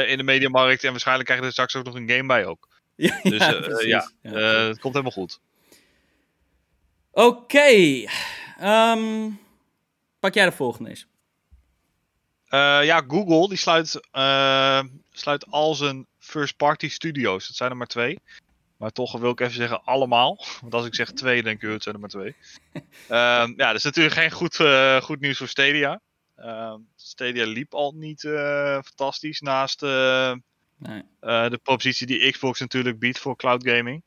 S2: in de mediamarkt. En waarschijnlijk krijg je er straks ook nog een game bij ook. Ja, dus ja, ja het komt helemaal goed.
S1: Oké. Okay. Um, ehm, pak jij de volgende eens.
S2: Ja, Google die sluit, sluit al zijn first-party studio's. Het zijn er maar twee. Maar toch wil ik even zeggen allemaal. Want als ik zeg twee, denk ik, het zijn er maar twee. um, ja, dat is natuurlijk geen goed, goed nieuws voor Stadia. Uh, Stadia liep al niet fantastisch naast Nee. Uh, de propositie die Xbox natuurlijk biedt voor cloud gaming.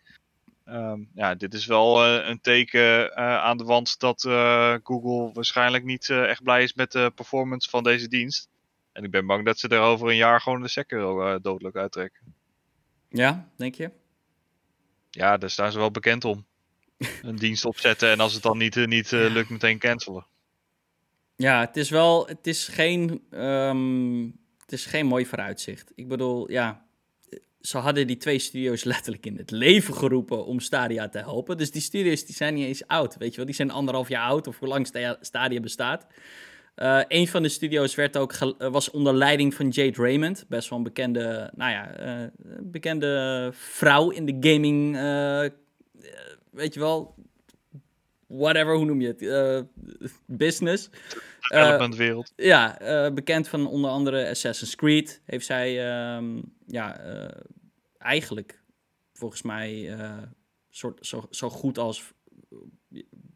S2: Um, ja, dit is wel een teken aan de wand dat Google waarschijnlijk niet echt blij is met de performance van deze dienst. En ik ben bang dat ze er over een jaar gewoon de stekker dodelijk uittrekken.
S1: Ja, denk je?
S2: Ja, daar staan ze wel bekend om. een dienst opzetten en als het dan niet, niet lukt, meteen cancelen.
S1: Ja, het is wel, het is geen um het is geen mooi vooruitzicht. Ik bedoel, ja, ze hadden die twee studio's letterlijk in het leven geroepen om Stadia te helpen. Dus die studio's die zijn niet eens oud, weet je wel. Die zijn anderhalf jaar oud of hoe lang Stadia bestaat. Uh, een van de studio's werd ook eh, was onder leiding van Jade Raymond. Best wel een bekende, nou ja, uh, bekende vrouw in de gaming, weet je wel, whatever, hoe noem je het? Business.
S2: Development-wereld.
S1: Uh, ja, bekend van onder andere Assassin's Creed. Heeft zij, um, ja, eigenlijk volgens mij soort, zo, zo goed als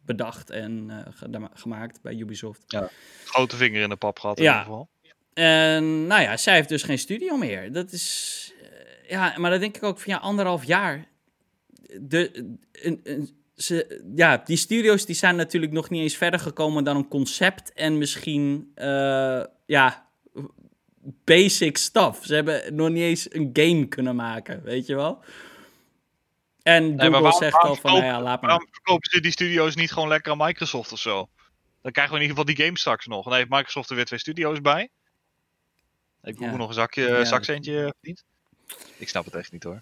S1: bedacht en gemaakt bij Ubisoft.
S2: Ja, grote vinger in de pap gehad in ja. ieder geval.
S1: En nou ja, zij heeft dus geen studio meer. Dat is. ja, maar dan denk ik ook van ja, anderhalf jaar. De, een, ze, ja, die studio's die zijn natuurlijk nog niet eens verder gekomen dan een concept en misschien uh, ja, basic stuff. Ze hebben nog niet eens een game kunnen maken, weet je wel. En Google nee, waarom, zegt al van, nou ja, laat maar.
S2: Waarom verkopen ze die studio's niet gewoon lekker aan Microsoft of zo? Dan krijgen we in ieder geval die games straks nog. Dan heeft Microsoft er weer twee studio's bij. Heeft Google nog een zakje, ja, zakcentje verdiend? Ik snap het echt niet hoor.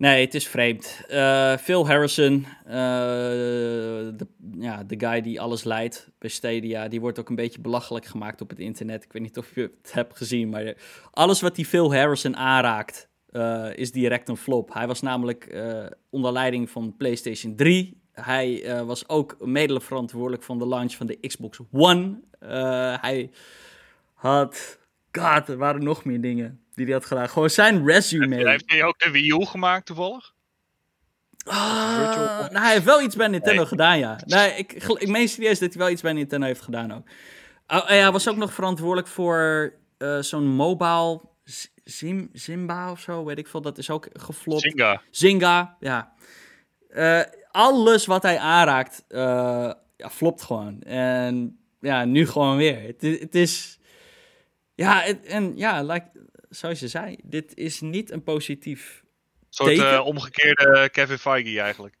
S1: Nee, het is vreemd. Uh, Phil Harrison, uh, de, ja, de guy die alles leidt bij Stadia, die wordt ook een beetje belachelijk gemaakt op het internet. Ik weet niet of je het hebt gezien, maar alles wat die Phil Harrison aanraakt, uh, is direct een flop. Hij was namelijk onder leiding van PlayStation 3. Hij was ook mede verantwoordelijk van de launch van de Xbox One. hij had... God, er waren nog meer dingen die hij had gedaan. Gewoon zijn resume.
S2: Heeft hij ook de Wii U gemaakt toevallig?
S1: Ah, nou, hij heeft wel iets bij Nintendo gedaan, ja. Nee, ik, ik meen serieus dat hij wel iets bij Nintendo heeft gedaan ook. Oh, hij was ook nog verantwoordelijk voor zo'n mobile Zim, Zimba of zo, weet ik veel. Dat is ook geflopt.
S2: Zinga.
S1: Zinga, ja. Uh, alles wat hij aanraakt, uh, ja, flopt gewoon. En ja, nu gewoon weer. Het, het is... Ja, en ja, like, zoals je zei, dit is niet een positief
S2: Een soort uh, omgekeerde Kevin Feige eigenlijk.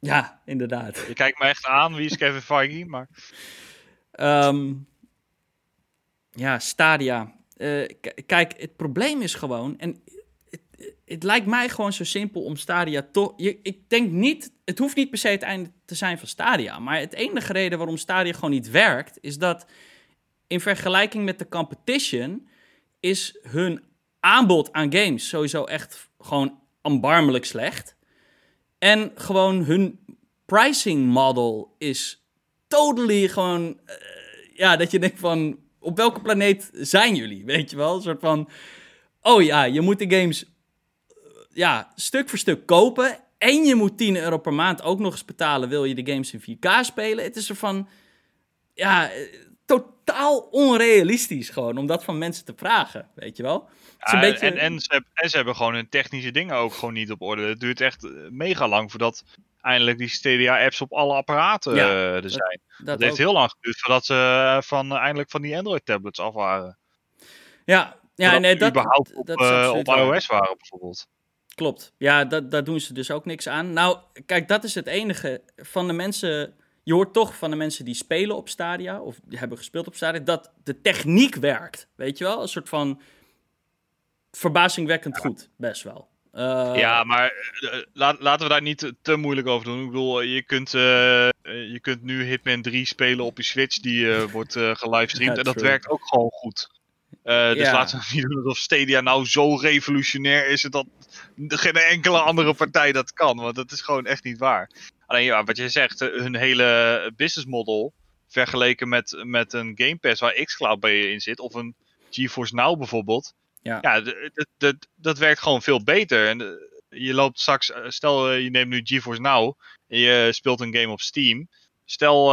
S1: Ja, inderdaad.
S2: Je kijkt me echt aan, wie is Kevin Feige, maar...
S1: Um, ja, Stadia. Uh, kijk, het probleem is gewoon, en het, lijkt mij gewoon zo simpel om Stadia toch... Ik denk niet, het hoeft niet per se het einde te zijn van Stadia, maar het enige reden waarom Stadia gewoon niet werkt, is dat in vergelijking met de competition is hun aanbod aan games sowieso echt gewoon ambarmelijk slecht. En gewoon hun pricing model is totally gewoon... Uh, ja, dat je denkt van, op welke planeet zijn jullie? Weet je wel? Een soort van, oh ja, je moet de games uh, ja, stuk voor stuk kopen. En je moet 10 euro per maand ook nog eens betalen, wil je de games in 4K spelen. Het is er van, ja, totaal onrealistisch gewoon om dat van mensen te vragen, weet je wel.
S2: Het een beetje... en, en, ze, en ze hebben gewoon hun technische dingen ook gewoon niet op orde. Het duurt echt eh, mega lang voordat eindelijk die Stadia-apps op alle apparaten ja, uh, er zijn. Dat, dat heeft heel lang geduurd voordat ze uh, van, eindelijk van die Android-tablets af waren.
S1: Ja, ja nee, dat,
S2: überhaupt op, dat op iOS waren bijvoorbeeld.
S1: Klopt. Ja, dat, daar doen ze dus ook niks aan. Nou, kijk, dat is het enige van de mensen je hoort toch van de mensen die spelen op Stadia, of die hebben gespeeld op Stadia, dat de techniek werkt. Weet je wel? Een soort van verbazingwekkend goed, best wel.
S2: Uh, ja, maar uh, laten we daar niet te, moeilijk over doen. Ik bedoel, je kunt, uh, je kunt nu Hitman 3 spelen op je Switch, die wordt gelivestreamd. Ja, en dat werkt ook gewoon goed. dus laten we niet doen alsof Stadia nou zo revolutionair is dat geen enkele andere partij dat kan. Want dat is gewoon echt niet waar. Alleen ja, wat je zegt, eh, hun hele business model vergeleken met, met een Game Pass waar xCloud bij je in zit, of een GeForce Now bijvoorbeeld. Ja, ja dat, dat werkt gewoon veel beter. En eh, je loopt straks, eh, stel je neemt nu GeForce Now en je speelt een game op Steam. Stel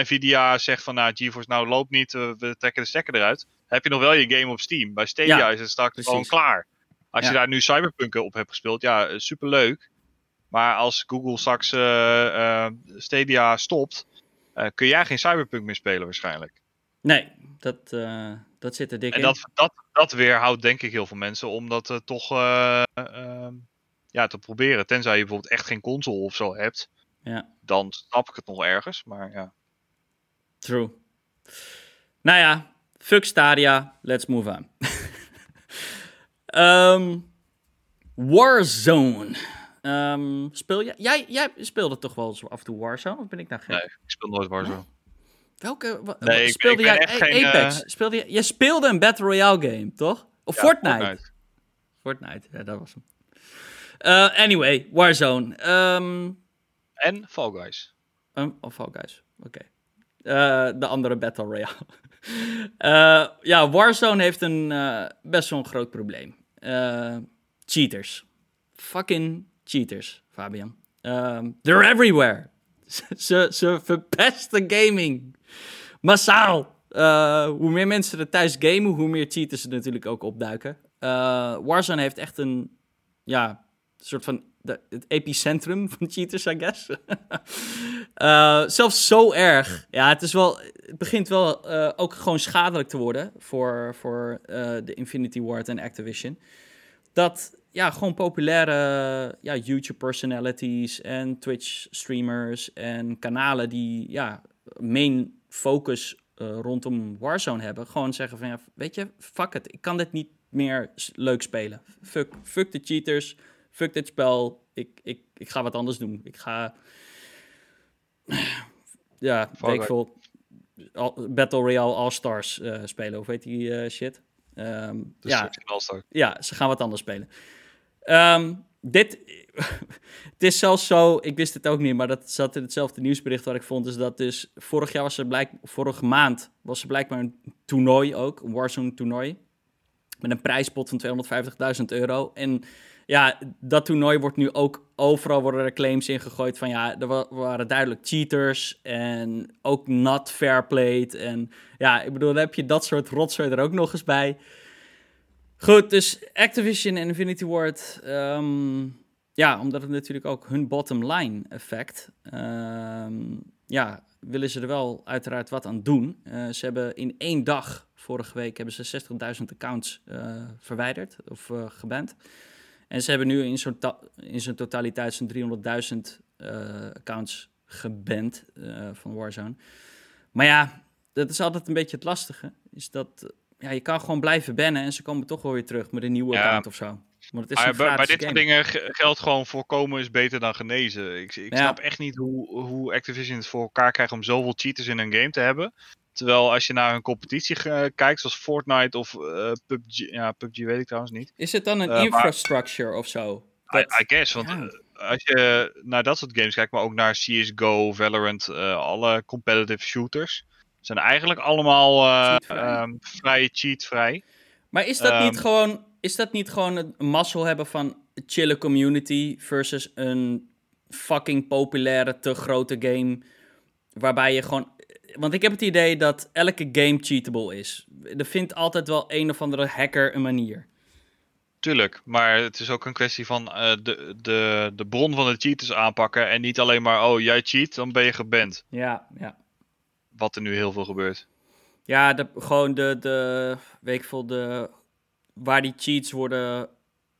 S2: Nvidia zegt van nou GeForce Now loopt niet, we trekken de stekker eruit. Heb je nog wel je game op Steam. Bij Stadia is het straks precies. gewoon klaar. Als je daar nu Cyberpunk op hebt gespeeld, ja, superleuk. Maar als Google straks uh, Stadia stopt, uh, kun jij geen Cyberpunk meer spelen waarschijnlijk.
S1: Nee, dat, dat zit er dik
S2: en
S1: in.
S2: En dat, dat, dat weerhoudt denk ik heel veel mensen om dat toch ehm, ja, te proberen. Tenzij je bijvoorbeeld echt geen console of zo hebt.
S1: Ja.
S2: Dan snap ik het nog ergens, maar ja.
S1: True. Nou ja, fuck Stadia, let's move on. um, Warzone. Um, speel je, jij, jij speelde toch wel af en toe Warzone? Of ben ik nou gek?
S2: Nee, ik speel nooit Warzone.
S1: Welke? Nee, speelde ik, jij geen, Apex? Uh... Speelde je, jij speelde een Battle Royale game, toch? Of ja, Fortnite? Fortnite? Fortnite, ja, dat was hem. Uh, anyway, Warzone. Um,
S2: en Fall Guys.
S1: Um, oh, Fall Guys, oké. Okay. Uh, de andere Battle Royale. uh, ja, Warzone heeft een best wel een groot probleem. cheaters Fucking cheaters, Fabian. Um, they're everywhere. ze, ze verpesten gaming. Massaal. Uh, hoe meer mensen er thuis gamen, hoe meer cheaters er natuurlijk ook opduiken. Uh, Warzone heeft echt een, ja, soort van de, het epicentrum van cheaters, I guess. uh, zelfs zo erg. Ja, het, is wel, het begint wel ook gewoon schadelijk te worden voor, voor de Infinity Ward en Activision. Dat ja, gewoon populaire ja, YouTube-personalities en Twitch-streamers en kanalen die ja, main focus rondom Warzone hebben, gewoon zeggen van ja, weet je, fuck it, ik kan dit niet meer leuk spelen. Fuck, fuck de cheaters, fuck dit spel, ik, ik, ik ga wat anders doen. Ik ga, ja, ik veel, Battle Royale All-Stars uh, spelen, of weet die uh, shit? Um, ja, ja, ze gaan wat anders spelen. Um, dit, het is zelfs zo, ik wist het ook niet, maar dat zat in hetzelfde nieuwsbericht wat ik vond, is dat dus vorig jaar was er blijk, vorige maand was er blijkbaar een toernooi ook, een Warzone toernooi, met een prijspot van 250.000 euro. En ja, dat toernooi wordt nu ook overal worden er claims ingegooid van ja, er waren duidelijk cheaters en ook not fair played. En ja, ik bedoel, dan heb je dat soort rotzooi er ook nog eens bij. Goed, dus Activision en Infinity Ward, um, ja, omdat het natuurlijk ook hun bottom line effect, um, ja, willen ze er wel uiteraard wat aan doen. Uh, ze hebben in één dag, vorige week, hebben ze 60.000 accounts uh, verwijderd of uh, geband. En ze hebben nu in zo'n, in zo'n totaliteit zo'n 300.000 uh, accounts geband uh, van Warzone. Maar ja, dat is altijd een beetje het lastige. Is dat ja, je kan gewoon blijven bannen en ze komen toch wel weer terug met een nieuwe ja. account of zo. Maar het is
S2: bij, bij dit soort dingen geldt gewoon voorkomen is beter dan genezen. Ik, ik ja. snap echt niet hoe, hoe Activision het voor elkaar krijgt om zoveel cheaters in een game te hebben. Terwijl als je naar een competitie kijkt, zoals Fortnite of uh, PUBG, ja, PUBG weet ik trouwens niet.
S1: Is het dan een uh, infrastructure maar, of zo?
S2: I, I, guess, want ja. als je naar dat soort games kijkt, maar ook naar CSGO, Valorant, alle competitive shooters, zijn eigenlijk allemaal. Um, vrij cheatvrij.
S1: Maar is dat um, niet gewoon, is dat niet gewoon een mazzel hebben van chille community versus een fucking populaire, te grote game, waarbij je gewoon want ik heb het idee dat elke game cheatable is. Er vindt altijd wel een of andere hacker een manier.
S2: Tuurlijk, maar het is ook een kwestie van uh, de, de, de bron van de cheaters aanpakken. En niet alleen maar, oh jij cheat, dan ben je geband.
S1: Ja, ja.
S2: Wat er nu heel veel gebeurt.
S1: Ja, de, gewoon de, de, weet ik veel, de, waar die cheats worden,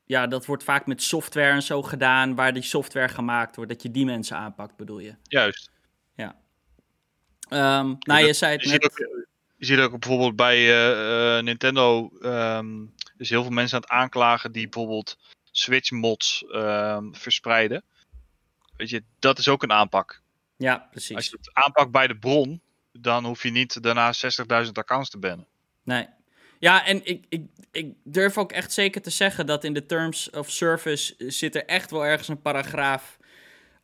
S1: ja, dat wordt vaak met software en zo gedaan, waar die software gemaakt wordt, dat je die mensen aanpakt, bedoel je?
S2: Juist.
S1: Um, nou, je zei het
S2: je
S1: net.
S2: Ziet ook, je ziet ook bijvoorbeeld bij uh, uh, Nintendo. Um, dus heel veel mensen aan het aanklagen die bijvoorbeeld Switch mods um, verspreiden. Weet je, dat is ook een aanpak.
S1: Ja, precies.
S2: Als je het aanpakt bij de bron, dan hoef je niet daarna 60.000 accounts te bannen.
S1: Nee. Ja, en ik, ik, ik durf ook echt zeker te zeggen dat in de Terms of Service zit er echt wel ergens een paragraaf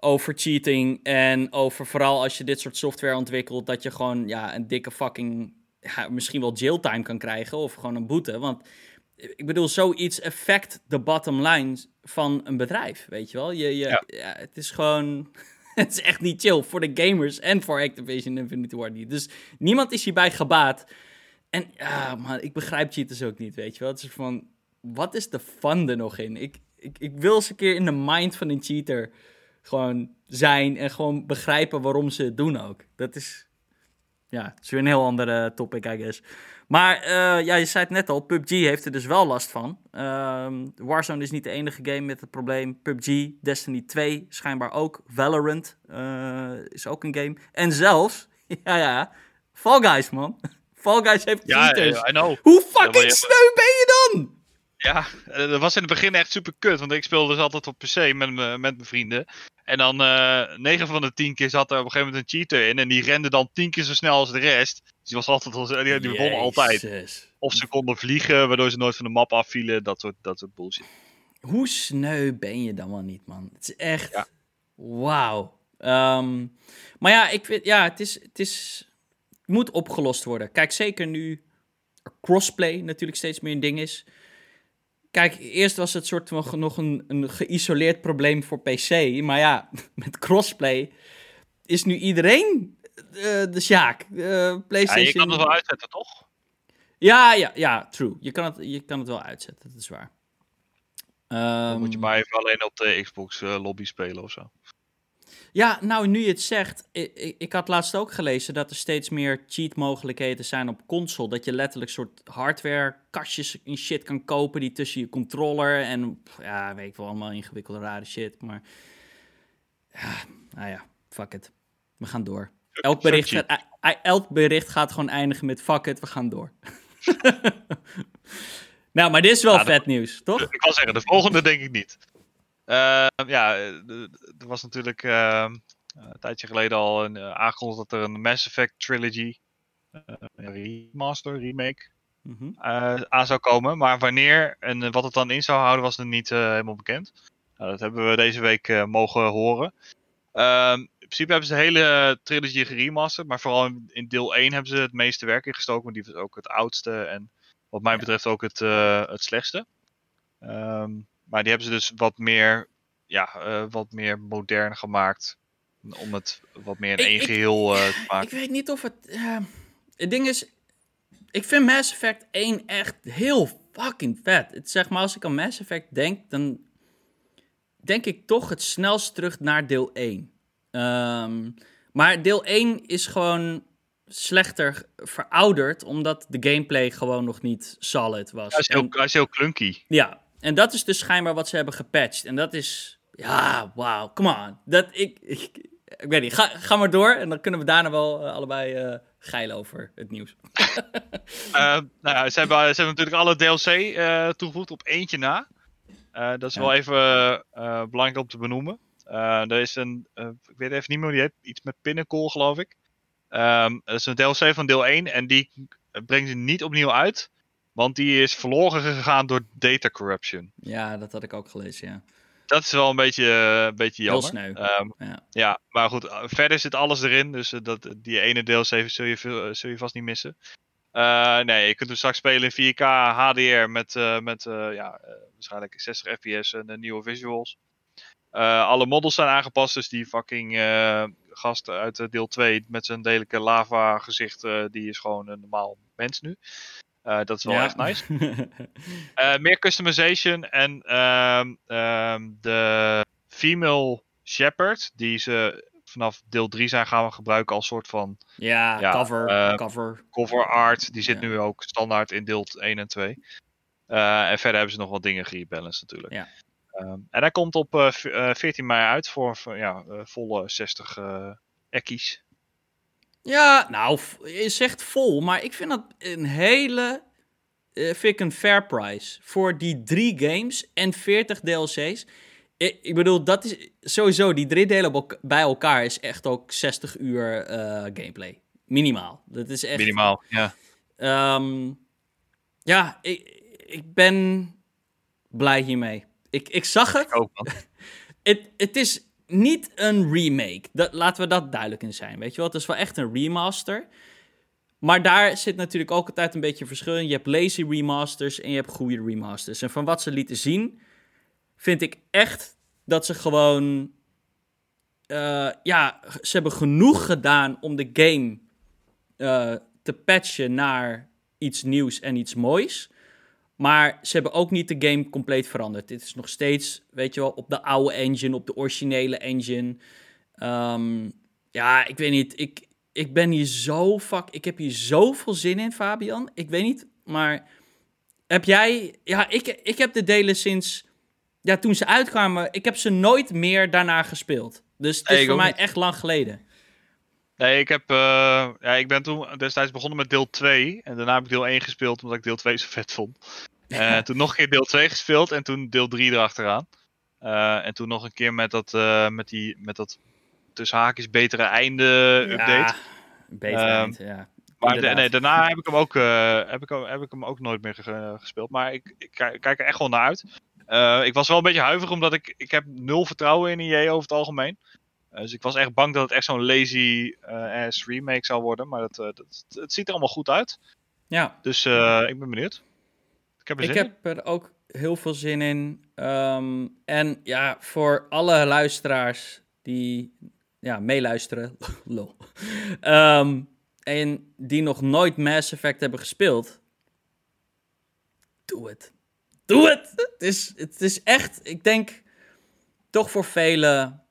S1: over cheating en over vooral als je dit soort software ontwikkelt, dat je gewoon ja, een dikke fucking, ja, misschien wel jailtime kan krijgen of gewoon een boete. Want ik bedoel, zoiets effect de bottom line van een bedrijf, weet je wel. Je, je, ja. ja het is gewoon, het is echt niet chill voor de gamers en voor Activision Infinity Ward niet. Dus niemand is hierbij gebaat. En ja, man, ik begrijp cheaters ook niet, weet je wel. Het is van, wat is de fun er nog in? Ik, ik, ik wil eens een keer in de mind van een cheater gewoon zijn en gewoon begrijpen waarom ze het doen ook. Dat is, ja, het is weer een heel andere topic, I guess. Maar uh, ja, je zei het net al, PUBG heeft er dus wel last van. Uh, Warzone is niet de enige game met het probleem. PUBG, Destiny 2 schijnbaar ook. Valorant uh, is ook een game. En zelfs, ja ja, Fall Guys man. Fall Guys heeft
S2: cheaters. Ja, I know.
S1: Hoe fucking sneu ben je?
S2: Ja, dat was in het begin echt super kut. Want ik speelde dus altijd op PC met, me, met mijn vrienden. En dan uh, eh, 9 van de 10 keer zat er op een gegeven moment een cheater in. En die rende dan 10 keer zo snel als de rest. Dus die was altijd al, die, die won altijd. Of ze konden vliegen, waardoor ze nooit van de map afvielen. Dat soort, dat soort bullshit.
S1: Hoe sneu ben je dan wel niet, man? Het is echt. Ja. Wauw. Um, maar ja, ik vind, ja, het is, het is. Het moet opgelost worden. Kijk, zeker nu crossplay natuurlijk steeds meer een ding is kijk, eerst was het soort van nog een, een geïsoleerd probleem voor PC. Maar ja, met crossplay is nu iedereen uh, de Sjaak. Uh, PlayStation. Ja,
S2: je kan het wel uitzetten, toch?
S1: Ja, ja, ja, true. Je kan het, je kan het wel uitzetten, dat is waar.
S2: Dan moet je ehm, maar even alleen op de Xbox uh, lobby spelen of zo.
S1: Ja, nou, nu je het zegt, ik, ik, had laatst ook gelezen dat er steeds meer cheat mogelijkheden zijn op console. Dat je letterlijk soort hardware kastjes in shit kan kopen die tussen je controller en, ja, weet ik wel, allemaal ingewikkelde rare shit. Maar, ja, nou ja, fuck it. We gaan door. Elk bericht, gaat, elk bericht gaat gewoon eindigen met fuck it, we gaan door. nou, maar dit is wel vet nieuws, toch?
S2: Ik kan zeggen, de volgende denk ik niet. Uh, ja, er was natuurlijk uh, een tijdje geleden al een, uh, aangekondigd dat er een Mass Effect Trilogy remaster, remake mm aan zou komen. Maar wanneer en wat het dan in zou houden was er niet helemaal bekend. Nou, dat hebben we deze week mogen horen. Ehm, in principe hebben ze de hele trilogy geremasterd, maar vooral in, in, deel 1 hebben ze het meeste werk ingestoken, want die was ook het oudste en wat mij betreft ook het, het slechtste. Um, maar die hebben ze dus wat meer, ja, uh, wat meer modern gemaakt. Om het wat meer in één geheel uh, te maken.
S1: Ik weet niet of het. Uh, het ding is. Ik vind Mass Effect 1 echt heel fucking vet. Het, zeg maar, als ik aan Mass Effect denk, dan denk ik toch het snelst terug naar deel 1. Um, ehm, maar deel 1 is gewoon slechter verouderd, omdat de gameplay gewoon nog niet solid was.
S2: Hij is heel, hij is heel clunky.
S1: Ja, en dat is dus schijnbaar wat ze hebben gepatcht. En dat is, ja, wauw, come on. Dat, ik, ik, ik weet niet, ga, ga maar door en dan kunnen we daarna wel uh, allebei uh, geilen over het nieuws.
S2: uh, nou ja, ze, hebben, ze hebben natuurlijk alle DLC toegevoegd op eentje na. dat is wel even belangrijk om te benoemen. er is een, ik weet even niet meer hoe die heet, iets met Pinnacle geloof ik. Um, dat is een DLC van deel 1 en die brengen ze niet opnieuw uit. Want die is verloren gegaan door data corruption.
S1: Ja, dat had ik ook gelezen, ja.
S2: Dat is wel een beetje, een beetje jammer.
S1: Heel sneu.
S2: Um, ja. ja. maar goed, verder zit alles erin. Dus uh, dat, die ene deel zul je, zul je vast niet missen. nee, je kunt hem straks spelen in 4K HDR met, met ja, waarschijnlijk 60 fps en nieuwe visuals. alle models zijn aangepast, dus die fucking gast uit deel 2 met zijn delijke lava gezicht, die is gewoon een normaal mens nu. Uh, dat is wel echt nice. uh, meer customization en um, um, de female shepherd, die ze vanaf deel 3 zijn gaan gebruiken als soort van
S1: ja, ja cover, uh, cover.
S2: cover art. Die zit ja. nu ook standaard in deel 1 en 2. en verder hebben ze nog wat dingen gerebalanced natuurlijk.
S1: Ja.
S2: Um, en hij komt op 14 mei uit voor, voor ja, volle 60 ekkies.
S1: Ja, nou, je zegt vol, maar ik vind dat een hele. Uh, vind ik een fair price. Voor die drie games en 40 DLC's. Ik, ik bedoel, dat is sowieso, die drie delen bij elkaar is echt ook 60 uur uh, gameplay. Minimaal. Dat is echt.
S2: Minimaal, ja.
S1: Um, ja, ik, ik ben blij hiermee. Ik, ik zag het.
S2: Ik ook,
S1: het, het is niet een remake. Dat, laten we dat duidelijk in zijn. Weet je wel, het is wel echt een remaster. Maar daar zit natuurlijk ook altijd een beetje verschil in. Je hebt lazy remasters en je hebt goede remasters. En van wat ze lieten zien, vind ik echt dat ze gewoon. Uh, ja, ze hebben genoeg gedaan om de game uh, te patchen naar iets nieuws en iets moois. Maar ze hebben ook niet de game compleet veranderd. Dit is nog steeds, weet je wel, op de oude engine, op de originele engine. Um, ja, ik weet niet. Ik, ik ben hier zo fuck. Ik heb hier zoveel zin in, Fabian. Ik weet niet, maar heb jij. Ja, ik, ik heb de delen sinds. Ja, toen ze uitkwamen. Ik heb ze nooit meer daarna gespeeld. Dus het is voor mij echt lang geleden.
S2: Nee, ik, heb, uh, ja, ik ben toen destijds begonnen met deel 2. En daarna heb ik deel 1 gespeeld omdat ik deel 2 zo vet vond. Uh, toen nog een keer deel 2 gespeeld en toen deel 3 erachteraan. Uh, en toen nog een keer met dat, uh, met die, met dat tussen haakjes betere einde update. Ja,
S1: beter um, einde, ja.
S2: Maar de, nee, daarna heb ik hem ook, heb ik, heb ik hem ook nooit meer gespeeld. Maar ik, ik, kijk er echt wel naar uit. ik was wel een beetje huiverig omdat ik, ik heb nul vertrouwen in EA over het algemeen. dus ik was echt bang dat het echt zo'n lazy ass remake zou worden. Maar dat, dat, het ziet er allemaal goed uit.
S1: Ja.
S2: Dus ik ben benieuwd. Ik heb er,
S1: ik heb er ook heel veel zin in. Ehm, en ja, voor alle luisteraars die ja, meeluisteren, lol. Ehm, en die nog nooit Mass Effect hebben gespeeld, doe het. Doe het! Het is, het is echt, ik denk, toch voor velen.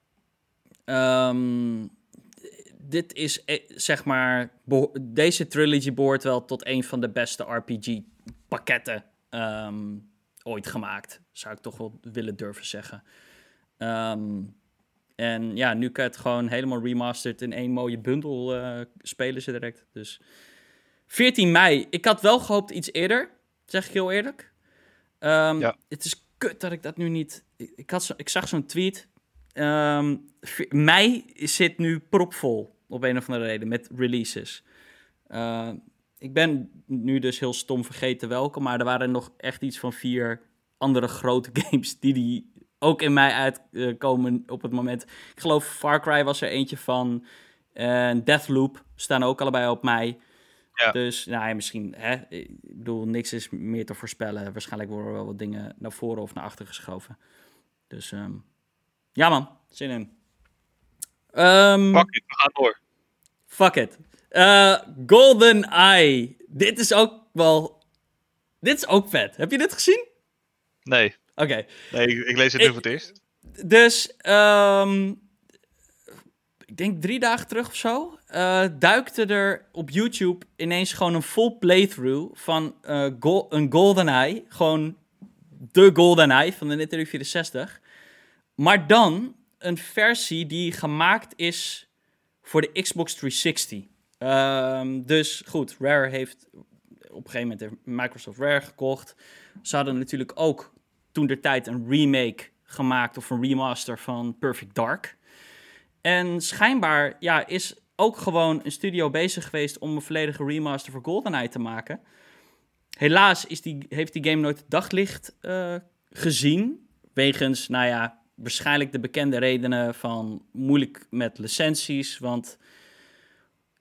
S1: ehm, dit is eh, zeg maar. Deze trilogy behoort wel tot een van de beste RPG-pakketten ehm, ooit gemaakt. Zou ik toch wel willen durven zeggen. Ehm, en ja, nu kan je het gewoon helemaal remastered in één mooie bundel eh, spelen ze direct. Dus 14 mei. Ik had wel gehoopt iets eerder, zeg ik heel eerlijk. Ehm,
S2: Ja.
S1: Het is kut dat ik dat nu niet... Ik, ik, had zo, ik zag zo'n tweet. V- mei zit nu propvol, op een of andere reden, met releases. Ik ben nu dus heel stom vergeten welke, maar er waren nog echt iets van vier andere grote games die, die ook in mei uitkomen op het moment. Ik geloof Far Cry was er eentje van. En Deathloop staan ook allebei op mei.
S2: Ja.
S1: Dus nou ja, misschien, hè, ik bedoel, niks is meer te voorspellen. Waarschijnlijk worden er wel wat dingen naar voren of naar achter geschoven. Dus ehm, ja man, zin in. Ehm,
S2: Pak het, we gaan door.
S1: Fuck it. Eh, Golden Eye. Dit is ook wel. Dit is ook vet. Heb je dit gezien?
S2: Nee,
S1: Oké.
S2: nee ik, ik lees het nu voor het eerst.
S1: Dus, ehm, ik denk drie dagen terug of zo, eh, duikte er op YouTube ineens gewoon een full playthrough van eh, Go- een GoldenEye. Gewoon de GoldenEye van de Nintendo 64. Maar dan een versie die gemaakt is voor de Xbox 360. Ehm, dus goed, Rare heeft op een gegeven moment Microsoft Rare gekocht. Ze hadden natuurlijk ook toen der tijd een remake gemaakt of een remaster van Perfect Dark. En schijnbaar ja, is ook gewoon een studio bezig geweest om een volledige remaster voor GoldenEye te maken. Helaas is die, heeft die game nooit het daglicht eh, gezien. Wegens, nou ja, waarschijnlijk de bekende redenen van moeilijk met licenties. Want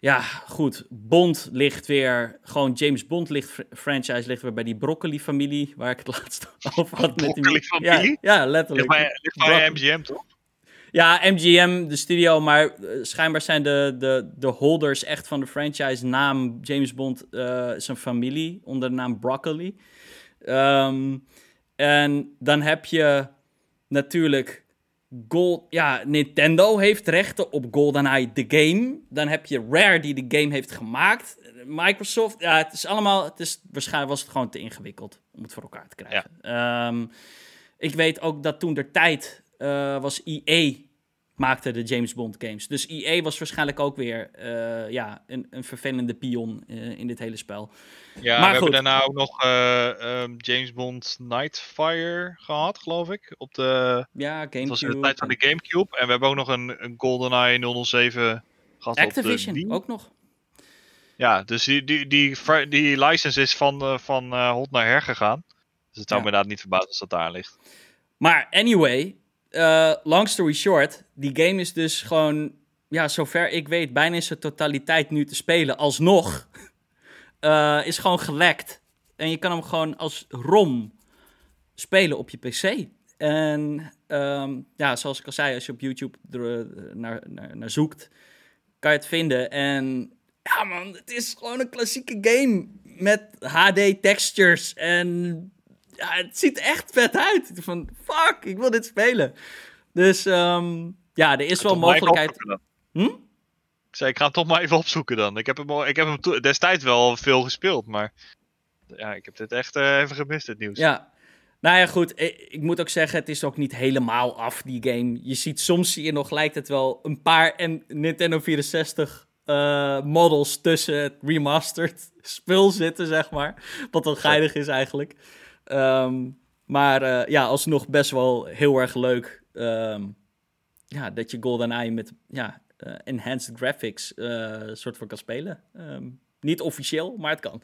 S1: ja, goed, Bond ligt weer, gewoon James Bond ligt, fr- franchise ligt weer bij die Broccoli-familie, waar ik het laatst over had.
S2: Broccoli-familie?
S1: Ja, ja,
S2: Ligt
S1: letterlijk.
S2: bij, ligt bij. MGM, toch?
S1: Ja, MGM, de studio, maar eh, schijnbaar zijn de, de, de holders echt van de franchise naam James Bond eh, zijn familie onder de naam Broccoli. Ehm, en dan heb je natuurlijk Gold, ja, Nintendo heeft rechten op GoldenEye the game. Dan heb je Rare die de game heeft gemaakt. Microsoft, ja, het is allemaal, het is, waarschijnlijk was het gewoon te ingewikkeld om het voor elkaar te krijgen. Ehm, ik weet ook dat toen der tijd eh, was EA maakte de James Bond games. Dus EA was waarschijnlijk ook weer eh, ja, een, een vervelende pion eh, in dit hele spel.
S2: Ja,
S1: Maar
S2: we
S1: goed.
S2: hebben daarna ook nog eh, ehm, James Bond Nightfire gehad, geloof ik. Op de,
S1: Ja,
S2: dat was in
S1: Gamecube.
S2: de tijd van de Gamecube. En we hebben ook nog een, een GoldenEye 007 gehad
S1: Activision,
S2: op de
S1: ook nog.
S2: Ja, dus die, die, die, die license is van, van hot naar her gegaan. Dus het zou
S1: Ja.
S2: me inderdaad niet verbazen als dat daar ligt.
S1: Maar anyway, eh, long story short, die game is dus gewoon, ja, zover ik weet, bijna in zijn totaliteit nu te spelen. Alsnog eh, is gewoon gelekt. En je kan hem gewoon als ROM spelen op je PC. En ehm, ja, zoals ik al zei, als je op YouTube er, naar, naar, naar zoekt, kan je het vinden. En ja man, het is gewoon een klassieke game met HD textures en ja, het ziet echt vet uit. Van, fuck, ik wil dit spelen. Dus ehm, ja, er is wel mogelijkheid. Hm?
S2: Ik zei, ik ga hem toch maar even opzoeken dan. Ik heb hem, al- ik heb hem destijds wel veel gespeeld, maar ja, ik heb dit echt eh, even gemist, het nieuws.
S1: Ja. Nou ja, goed. Ik, ik moet ook zeggen, het is ook niet helemaal af, die game. Je ziet, soms zie je nog, lijkt het wel, een paar en Nintendo 64 eh, models tussen het remastered spul zitten, zeg maar. Wat wel geinig is eigenlijk. Ehm, maar eh, ja, alsnog best wel heel erg leuk. ehm, ja, dat je GoldenEye met ja, eh, enhanced graphics eh soort van kan spelen. Ehm, niet officieel, maar het kan.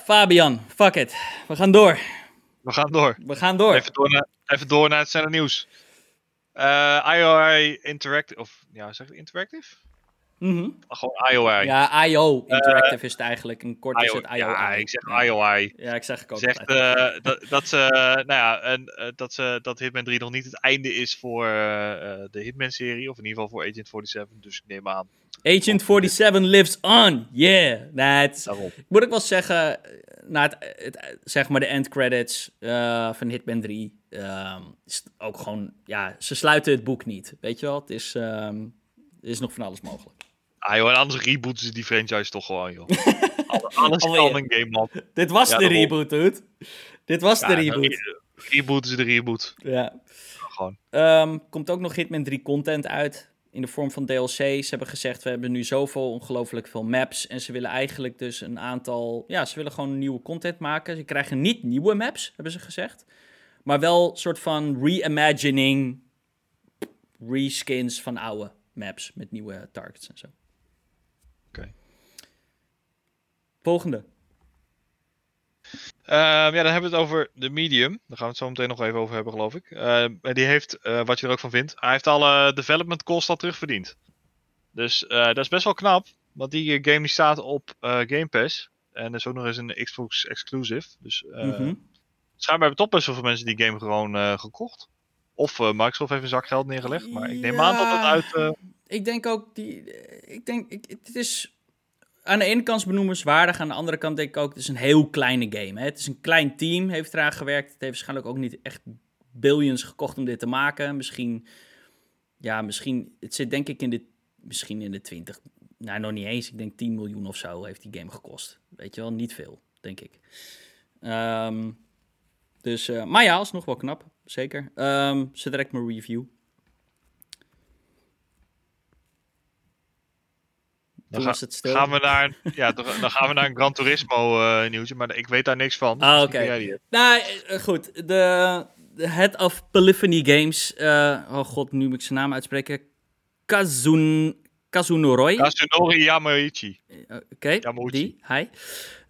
S1: Fabian, fuck it. We gaan door.
S2: We gaan door.
S1: We gaan door.
S2: Even door naar, even door naar het snelle nieuws. IOI Interactive, of ja, zeg ik Interactive?
S1: Mhm.
S2: Gewoon IOI.
S1: Ja, IO Interactive is het eigenlijk. Een kort is
S2: IO,
S1: het IOI.
S2: ja, ik zeg. IOI.
S1: Ja, ik zeg ik ook
S2: Zegt eh, dat, dat ze, nou ja, en, eh, dat, ze, dat Hitman 3 nog niet het einde is voor eh, eh, de Hitman-serie, of in ieder geval voor Agent 47. Dus ik neem aan.
S1: Agent 47 lives on. Yeah. Nee, het
S2: Daarom.
S1: moet ik wel zeggen, eh, na het, het, zeg maar de end credits eh, van Hitman 3, ehm, is ook gewoon, ja, ze sluiten het boek niet. Weet je wel, het is, ehm, is nog van alles mogelijk.
S2: Ah joh, en anders rebooten ze die franchise toch gewoon, joh. Alle- Alles kan een game, man.
S1: Dit was
S2: Ja,
S1: de reboot, dude. Dit was
S2: Ja,
S1: de reboot.
S2: re- Rebooten ze de reboot.
S1: Ja.
S2: Gewoon.
S1: Ehm, komt ook nog Hitman 3 content uit in de vorm van DLC. Ze hebben gezegd, we hebben nu zoveel, ongelooflijk veel maps. En ze willen eigenlijk dus een aantal... Ja, ze willen gewoon nieuwe content maken. Ze krijgen niet nieuwe maps, hebben ze gezegd. Maar wel een soort van reimagining, reskins van oude maps met nieuwe targets en zo.
S2: Oké.
S1: Volgende.
S2: Ehm, ja, dan hebben we het over de Medium. Daar gaan we het zo meteen nog even over hebben, geloof ik. En die heeft, eh, wat je er ook van vindt, hij heeft alle development costs al terugverdiend. Dus eh, dat is best wel knap, want die game die staat op eh, Game Pass. En er is ook nog eens een Xbox exclusive. Dus eh
S1: Mhm.
S2: schijnbaar hebben toch best wel veel mensen die game gewoon eh, gekocht. Of eh, Microsoft heeft een zak geld neergelegd. Maar ik neem aan dat het uit... eh,
S1: Ik denk ook, die, ik denk, ik, het is aan de ene kant benoemenswaardig, aan de andere kant denk ik ook, het is een heel kleine game. Hè? Het is een klein team, heeft eraan gewerkt. Het heeft waarschijnlijk ook niet echt billions gekocht om dit te maken. Misschien, ja, misschien, het zit denk ik in de, misschien in de 20, nou nog niet eens, ik denk 10 miljoen of zo heeft die game gekost. Weet je wel, niet veel, denk ik. Ehm, dus, eh, maar ja, alsnog wel knap, zeker. Ehm zo direct mijn review.
S2: Dan ga-
S1: het stil.
S2: gaan we naar, ja, dan gaan we naar een Gran Turismo eh, nieuwtje, maar ik weet daar niks van.
S1: Ah,
S2: Misschien
S1: oké. Nou, eh, goed. De, de head of Polyphony Games. eh, oh god, nu moet ik zijn naam uitspreken. Kazun, Kazunoroy.
S2: Yasunori Yamauchi.
S1: Oké, die. Hij.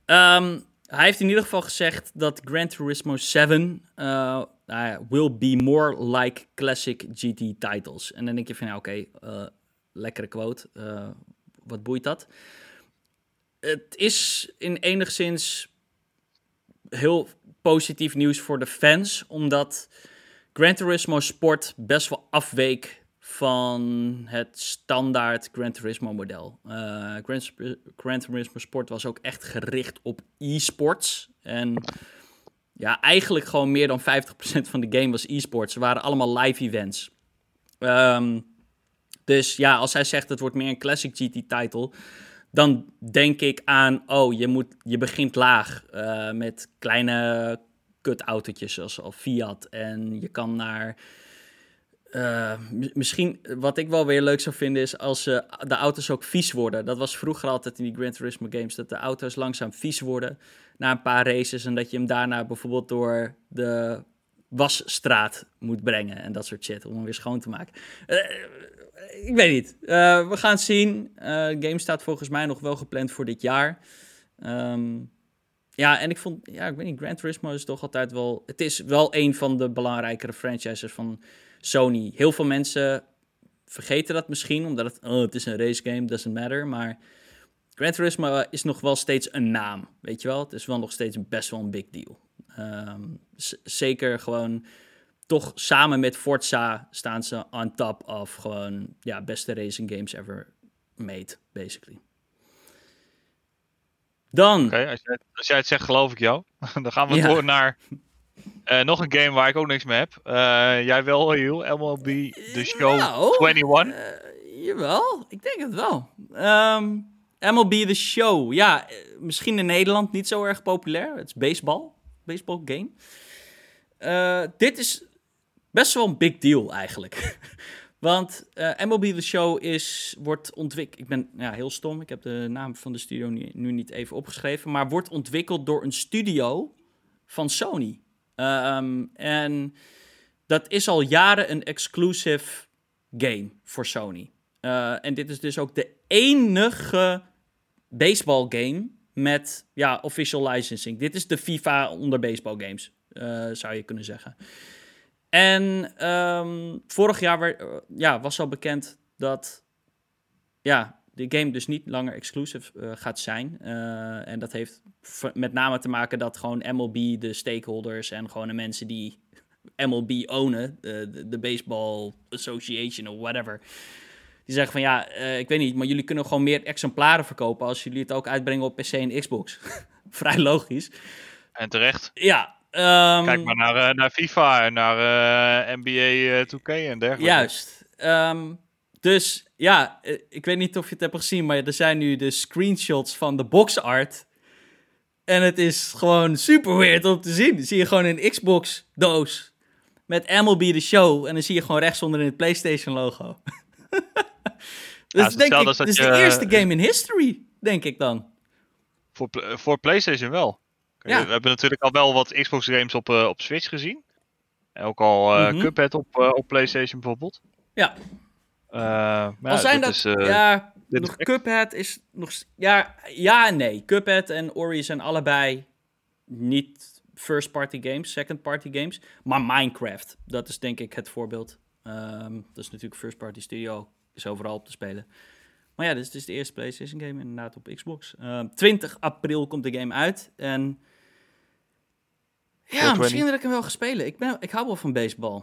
S1: Ehm, hij heeft in ieder geval gezegd dat Gran Turismo 7 eh, ja, will be more like classic GT titles. En dan denk je van, ja, oké, eh, lekkere quote. eh, wat boeit dat? Het is in enigszins heel positief nieuws voor de fans, omdat Gran Turismo Sport best wel afweek van het standaard Gran Turismo model. Eh Gran, Gran Turismo Sport was ook echt gericht op e-sports. En ja, eigenlijk gewoon meer dan 50% van de game was e-sports. Ze waren allemaal live events. Ehm, dus ja, als hij zegt het wordt meer een classic GT-title, dan denk ik aan, oh, je, moet, je begint laag eh, met kleine kutautootjes zoals al Fiat. En je kan naar... eh, misschien, wat ik wel weer leuk zou vinden, is als eh, de auto's ook vies worden. Dat was vroeger altijd in die Gran Turismo games, dat de auto's langzaam vies worden na een paar races. En dat je hem daarna bijvoorbeeld door de wasstraat moet brengen en dat soort shit, om hem weer schoon te maken. Eh, ik weet niet. Eh, we gaan zien. Eh, de game staat volgens mij nog wel gepland voor dit jaar. Ehm, ja, en ik vond, ja, ik weet niet, Gran Turismo is toch altijd wel... Het is wel een van de belangrijkere franchises van Sony. Heel veel mensen vergeten dat misschien, omdat het, oh, het is een race game, doesn't matter. Maar Gran Turismo is nog wel steeds een naam, weet je wel? Het is wel nog steeds best wel een big deal. Ehm, zeker gewoon, toch samen met Forza staan ze on top of gewoon, ja, beste racing games ever made, basically. Dan,
S2: Oké, als, jij, als jij het zegt, geloof ik jou. Dan gaan we
S1: Ja.
S2: door naar eh, nog een game waar ik ook niks mee heb. Eh, jij wel, Hiel. MLB The Show
S1: Nou,
S2: 21.
S1: eh, jawel, ik denk het wel. Ehm, MLB The Show. Ja, eh, misschien in Nederland niet zo erg populair. Het is baseball. Baseball game. Eh, dit is best wel een big deal eigenlijk. Want eh, MLB The Show is, wordt ontwikkeld... Ik ben ja, heel stom, ik heb de naam van de studio nu, nu niet even opgeschreven. Maar wordt ontwikkeld door een studio van Sony. Ehm, en dat is al jaren een exclusive game voor Sony. Eh, en dit is dus ook de enige baseball game met ja, official licensing. Dit is de FIFA onder baseball games, eh, zou je kunnen zeggen. En ehm, vorig jaar eh, ja, was al bekend dat ja, de game dus niet langer exclusive uh, gaat zijn. Uh, en dat heeft met name te maken dat gewoon MLB, de stakeholders en gewoon de mensen die MLB ownen, de, de Baseball Association of whatever. Die zeggen van ja, uh, ik weet niet, maar jullie kunnen gewoon meer exemplaren verkopen als jullie het ook uitbrengen op PC en Xbox. Vrij logisch.
S2: En terecht.
S1: Ja.
S2: Um, Kijk maar naar, naar FIFA en naar NBA 2K en dergelijke.
S1: Juist. Um, dus ja, eh, ik weet niet of je het hebt gezien, maar er zijn nu de screenshots van de box art. En het is gewoon super weird om te zien. Dan zie je gewoon een Xbox-doos met MLB The Show. En dan zie je gewoon rechtsonder in het PlayStation-logo. dus ja, denk ik, dat is de eerste game in history, denk ik dan.
S2: Voor, voor PlayStation wel. Ja. We hebben natuurlijk al wel wat Xbox-games op, uh, op Switch gezien. En ook al uh, mm -hmm. Cuphead op, uh, op PlayStation bijvoorbeeld.
S1: Ja.
S2: Uh, maar
S1: Al zijn dat, is, uh, ja, nog Cuphead is nog, ja, ja en nee. Cuphead en Ori zijn allebei niet first party games, second party games. Maar Minecraft, dat is denk ik het voorbeeld. Um, dat is natuurlijk first party studio, is overal op te spelen. Maar ja, dit is, dit is de eerste PlayStation game inderdaad op Xbox. Uh, ehm, 20 april komt de game uit en... Ja, misschien dat ik hem wel ga spelen. Ik, ben, ik hou wel van baseball.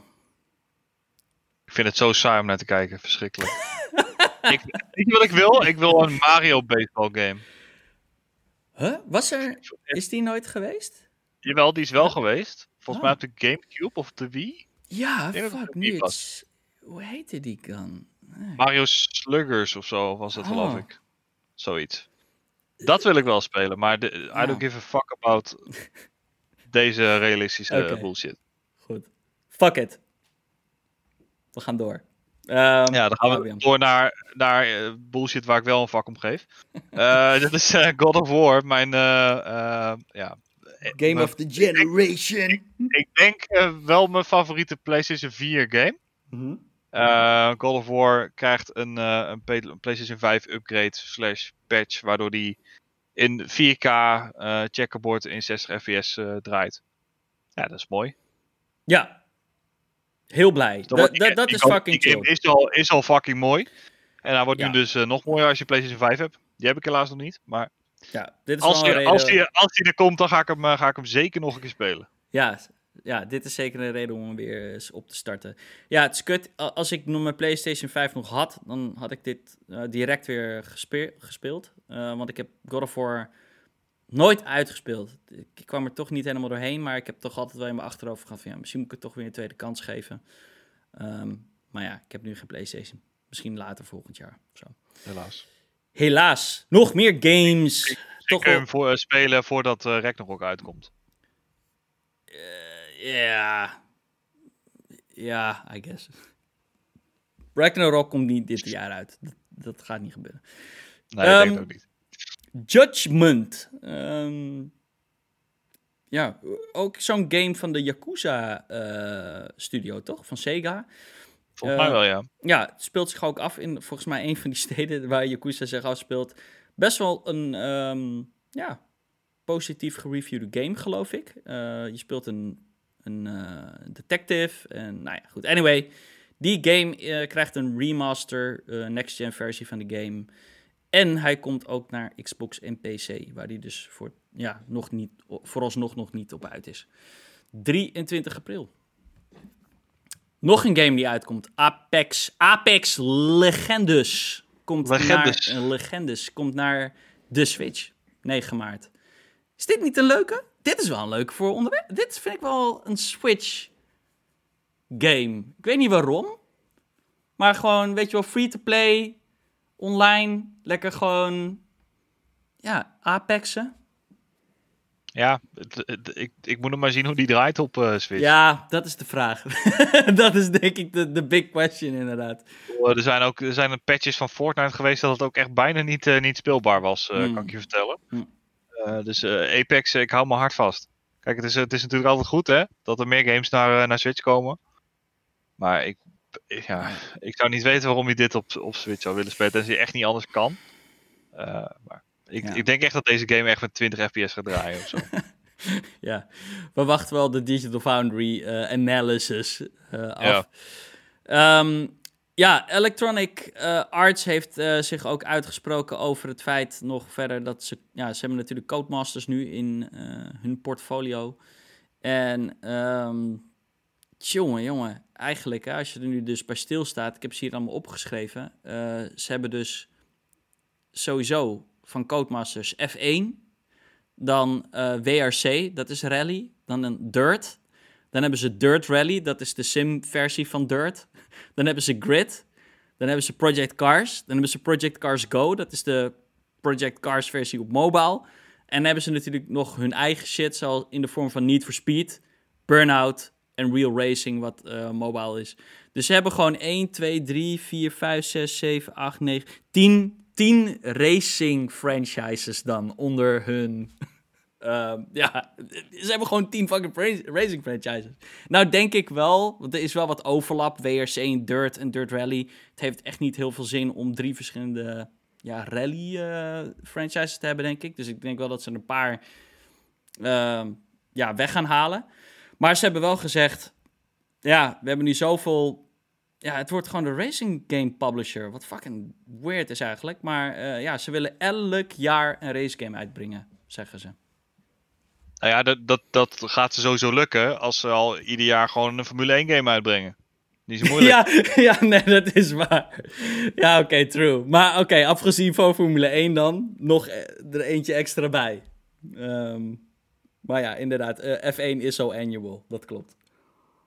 S2: Ik vind het zo saai om naar te kijken. Verschrikkelijk. ik, weet je wat ik wil? Ik wil een Mario baseball game.
S1: Huh? Was er... Is die nooit geweest?
S2: Jawel, die is wel geweest. Volgens mij op de Gamecube of de Wii.
S1: Ja, fuck, nu het... Hoe heette die dan?
S2: Mario Sluggers of zo was dat, geloof oh. ik. Zoiets. Dat wil ik wel spelen, maar de, I don't give a fuck about deze realistische okay. bullshit.
S1: Goed. Fuck it we gaan door. Um,
S2: ja, dan gaan we door naar, naar uh, bullshit waar ik wel een vak om geef. uh, dat is uh, God of War, mijn ja,
S1: Game of the Generation.
S2: Ik, ik denk wel mijn favoriete PlayStation 4 game. Mm -hmm. God of War krijgt een, een, PlayStation 5 upgrade slash patch, waardoor die in 4K checkerboard in 60 fps draait. Ja, dat is mooi.
S1: Ja, Heel blij. Dat, dat, dat is fucking chill.
S2: Is al, is al fucking mooi. En hij wordt nu dus uh, nog mooier als je PlayStation 5 hebt. Die heb ik helaas nog niet. Maar
S1: ja, dit is
S2: als,
S1: hij,
S2: reden... als, hij, als er komt, dan ga ik, hem, uh, ga ik hem zeker nog een keer spelen.
S1: Ja, ja, dit is zeker een reden om hem weer eens op te starten. Ja, het is kut. Als ik nog mijn PlayStation 5 nog had, dan had ik dit uh, direct weer gespeeld. want ik heb God of War nooit uitgespeeld. Ik kwam er toch niet helemaal doorheen, maar ik heb toch altijd wel in mijn achterhoofd gehad van ja, misschien moet ik het toch weer een tweede kans geven. Um, maar ja, ik heb nu geen PlayStation. Misschien later volgend jaar of zo.
S2: Helaas.
S1: Helaas. Nog meer games. Ik,
S2: toch hem voor, uh, spelen voordat uh, Ragnarok uitkomt.
S1: Uh, ja. Ja, I guess. Ragnarok komt niet dit jaar uit. Dat, dat gaat niet gebeuren.
S2: Nee, dat um, denk ik ehm, ook niet.
S1: Judgment. Um, ja, ook zo'n game van de Yakuza uh, studio, toch? Van Sega.
S2: Volgens mij wel, ja.
S1: Ja, het speelt zich ook af in volgens mij een van die steden waar Yakuza zich afspeelt. Best wel een, um, ja, positief gereviewde game, geloof ik. Uh, je speelt een, een detective en, nou ja, goed. Anyway, die game krijgt een remaster, next-gen versie van de game. En hij komt ook naar Xbox en PC, waar die dus voor, ja, nog niet, vooralsnog nog niet op uit is. 23 april. Nog een game die uitkomt. Apex, Apex Legendes. Komt
S2: Legendes.
S1: Naar, uh, Legendes komt naar de Switch. 9 maart. Is dit niet een leuke? Dit is wel een leuke voor onderweg. Dit vind ik wel een Switch game. Ik weet niet waarom. Maar gewoon, weet je wel, free to play online lekker gewoon, ja, Apexen.
S2: Ja, ik, ik moet nog maar zien hoe die draait op uh, Switch.
S1: Ja, dat is de vraag. dat is denk ik de, de big question inderdaad.
S2: er zijn ook er zijn patches van Fortnite geweest dat het ook echt bijna niet, uh, niet speelbaar was, uh, mm. kan ik je vertellen. Mm. dus Apex, ik hou me hard vast. Kijk, het is, het is natuurlijk altijd goed hè, dat er meer games naar, naar Switch komen. Maar ik ja, ik zou niet weten waarom je dit op, op Switch zou willen spelen. Als je echt niet anders kan. Uh, maar ik, ik denk echt dat deze game echt met 20 fps gaat draaien of zo.
S1: ja, we wachten wel de Digital Foundry uh, analysis uh, af. Ja. Um, Ja, Electronic eh, Arts heeft eh, zich ook uitgesproken over het feit nog verder dat ze... Ja, ze hebben natuurlijk Codemasters nu in eh, hun portfolio. En um, jongen, jongen, eigenlijk als je er nu dus bij stilstaat... Ik heb ze hier allemaal opgeschreven. ze hebben dus sowieso van Codemasters F1, dan WRC, dat is rally, dan een Dirt... Dan hebben ze Dirt Rally, dat is de sim-versie van Dirt. Dan hebben ze Grid. Dan hebben ze Project Cars. Dan hebben ze Project Cars Go, dat is de Project Cars versie op mobile. En dan hebben ze natuurlijk nog hun eigen shit, zoals in de vorm van Need for Speed, Burnout en Real Racing, wat uh, mobile is. Dus ze hebben gewoon 1, 2, 3, 4, 5, 6, 7, 8, 9, 10, 10 racing franchises dan onder hun Uh, ja, ze hebben gewoon tien fucking racing franchises. Nou denk ik wel, want er is wel wat overlap. WRC en Dirt en Dirt Rally. Het heeft echt niet heel veel zin om drie verschillende ja, rally uh, franchises te hebben, denk ik. Dus ik denk wel dat ze een paar uh, ja, weg gaan halen. Maar ze hebben wel gezegd, ja, we hebben nu zoveel... Ja, het wordt gewoon de racing game publisher. Wat fucking weird is eigenlijk. Maar uh, ja, ze willen elk jaar een race game uitbrengen, zeggen ze.
S2: Nou ja, dat, dat, dat gaat ze sowieso lukken als ze al ieder jaar gewoon een Formule 1 game uitbrengen. Niet zo moeilijk.
S1: ja, ja, nee, dat is waar. Ja, oké, true. Maar oké, afgezien van Formule 1 dan, nog e- er eentje extra bij. Um, maar ja, inderdaad, uh, F1 is zo annual, dat klopt.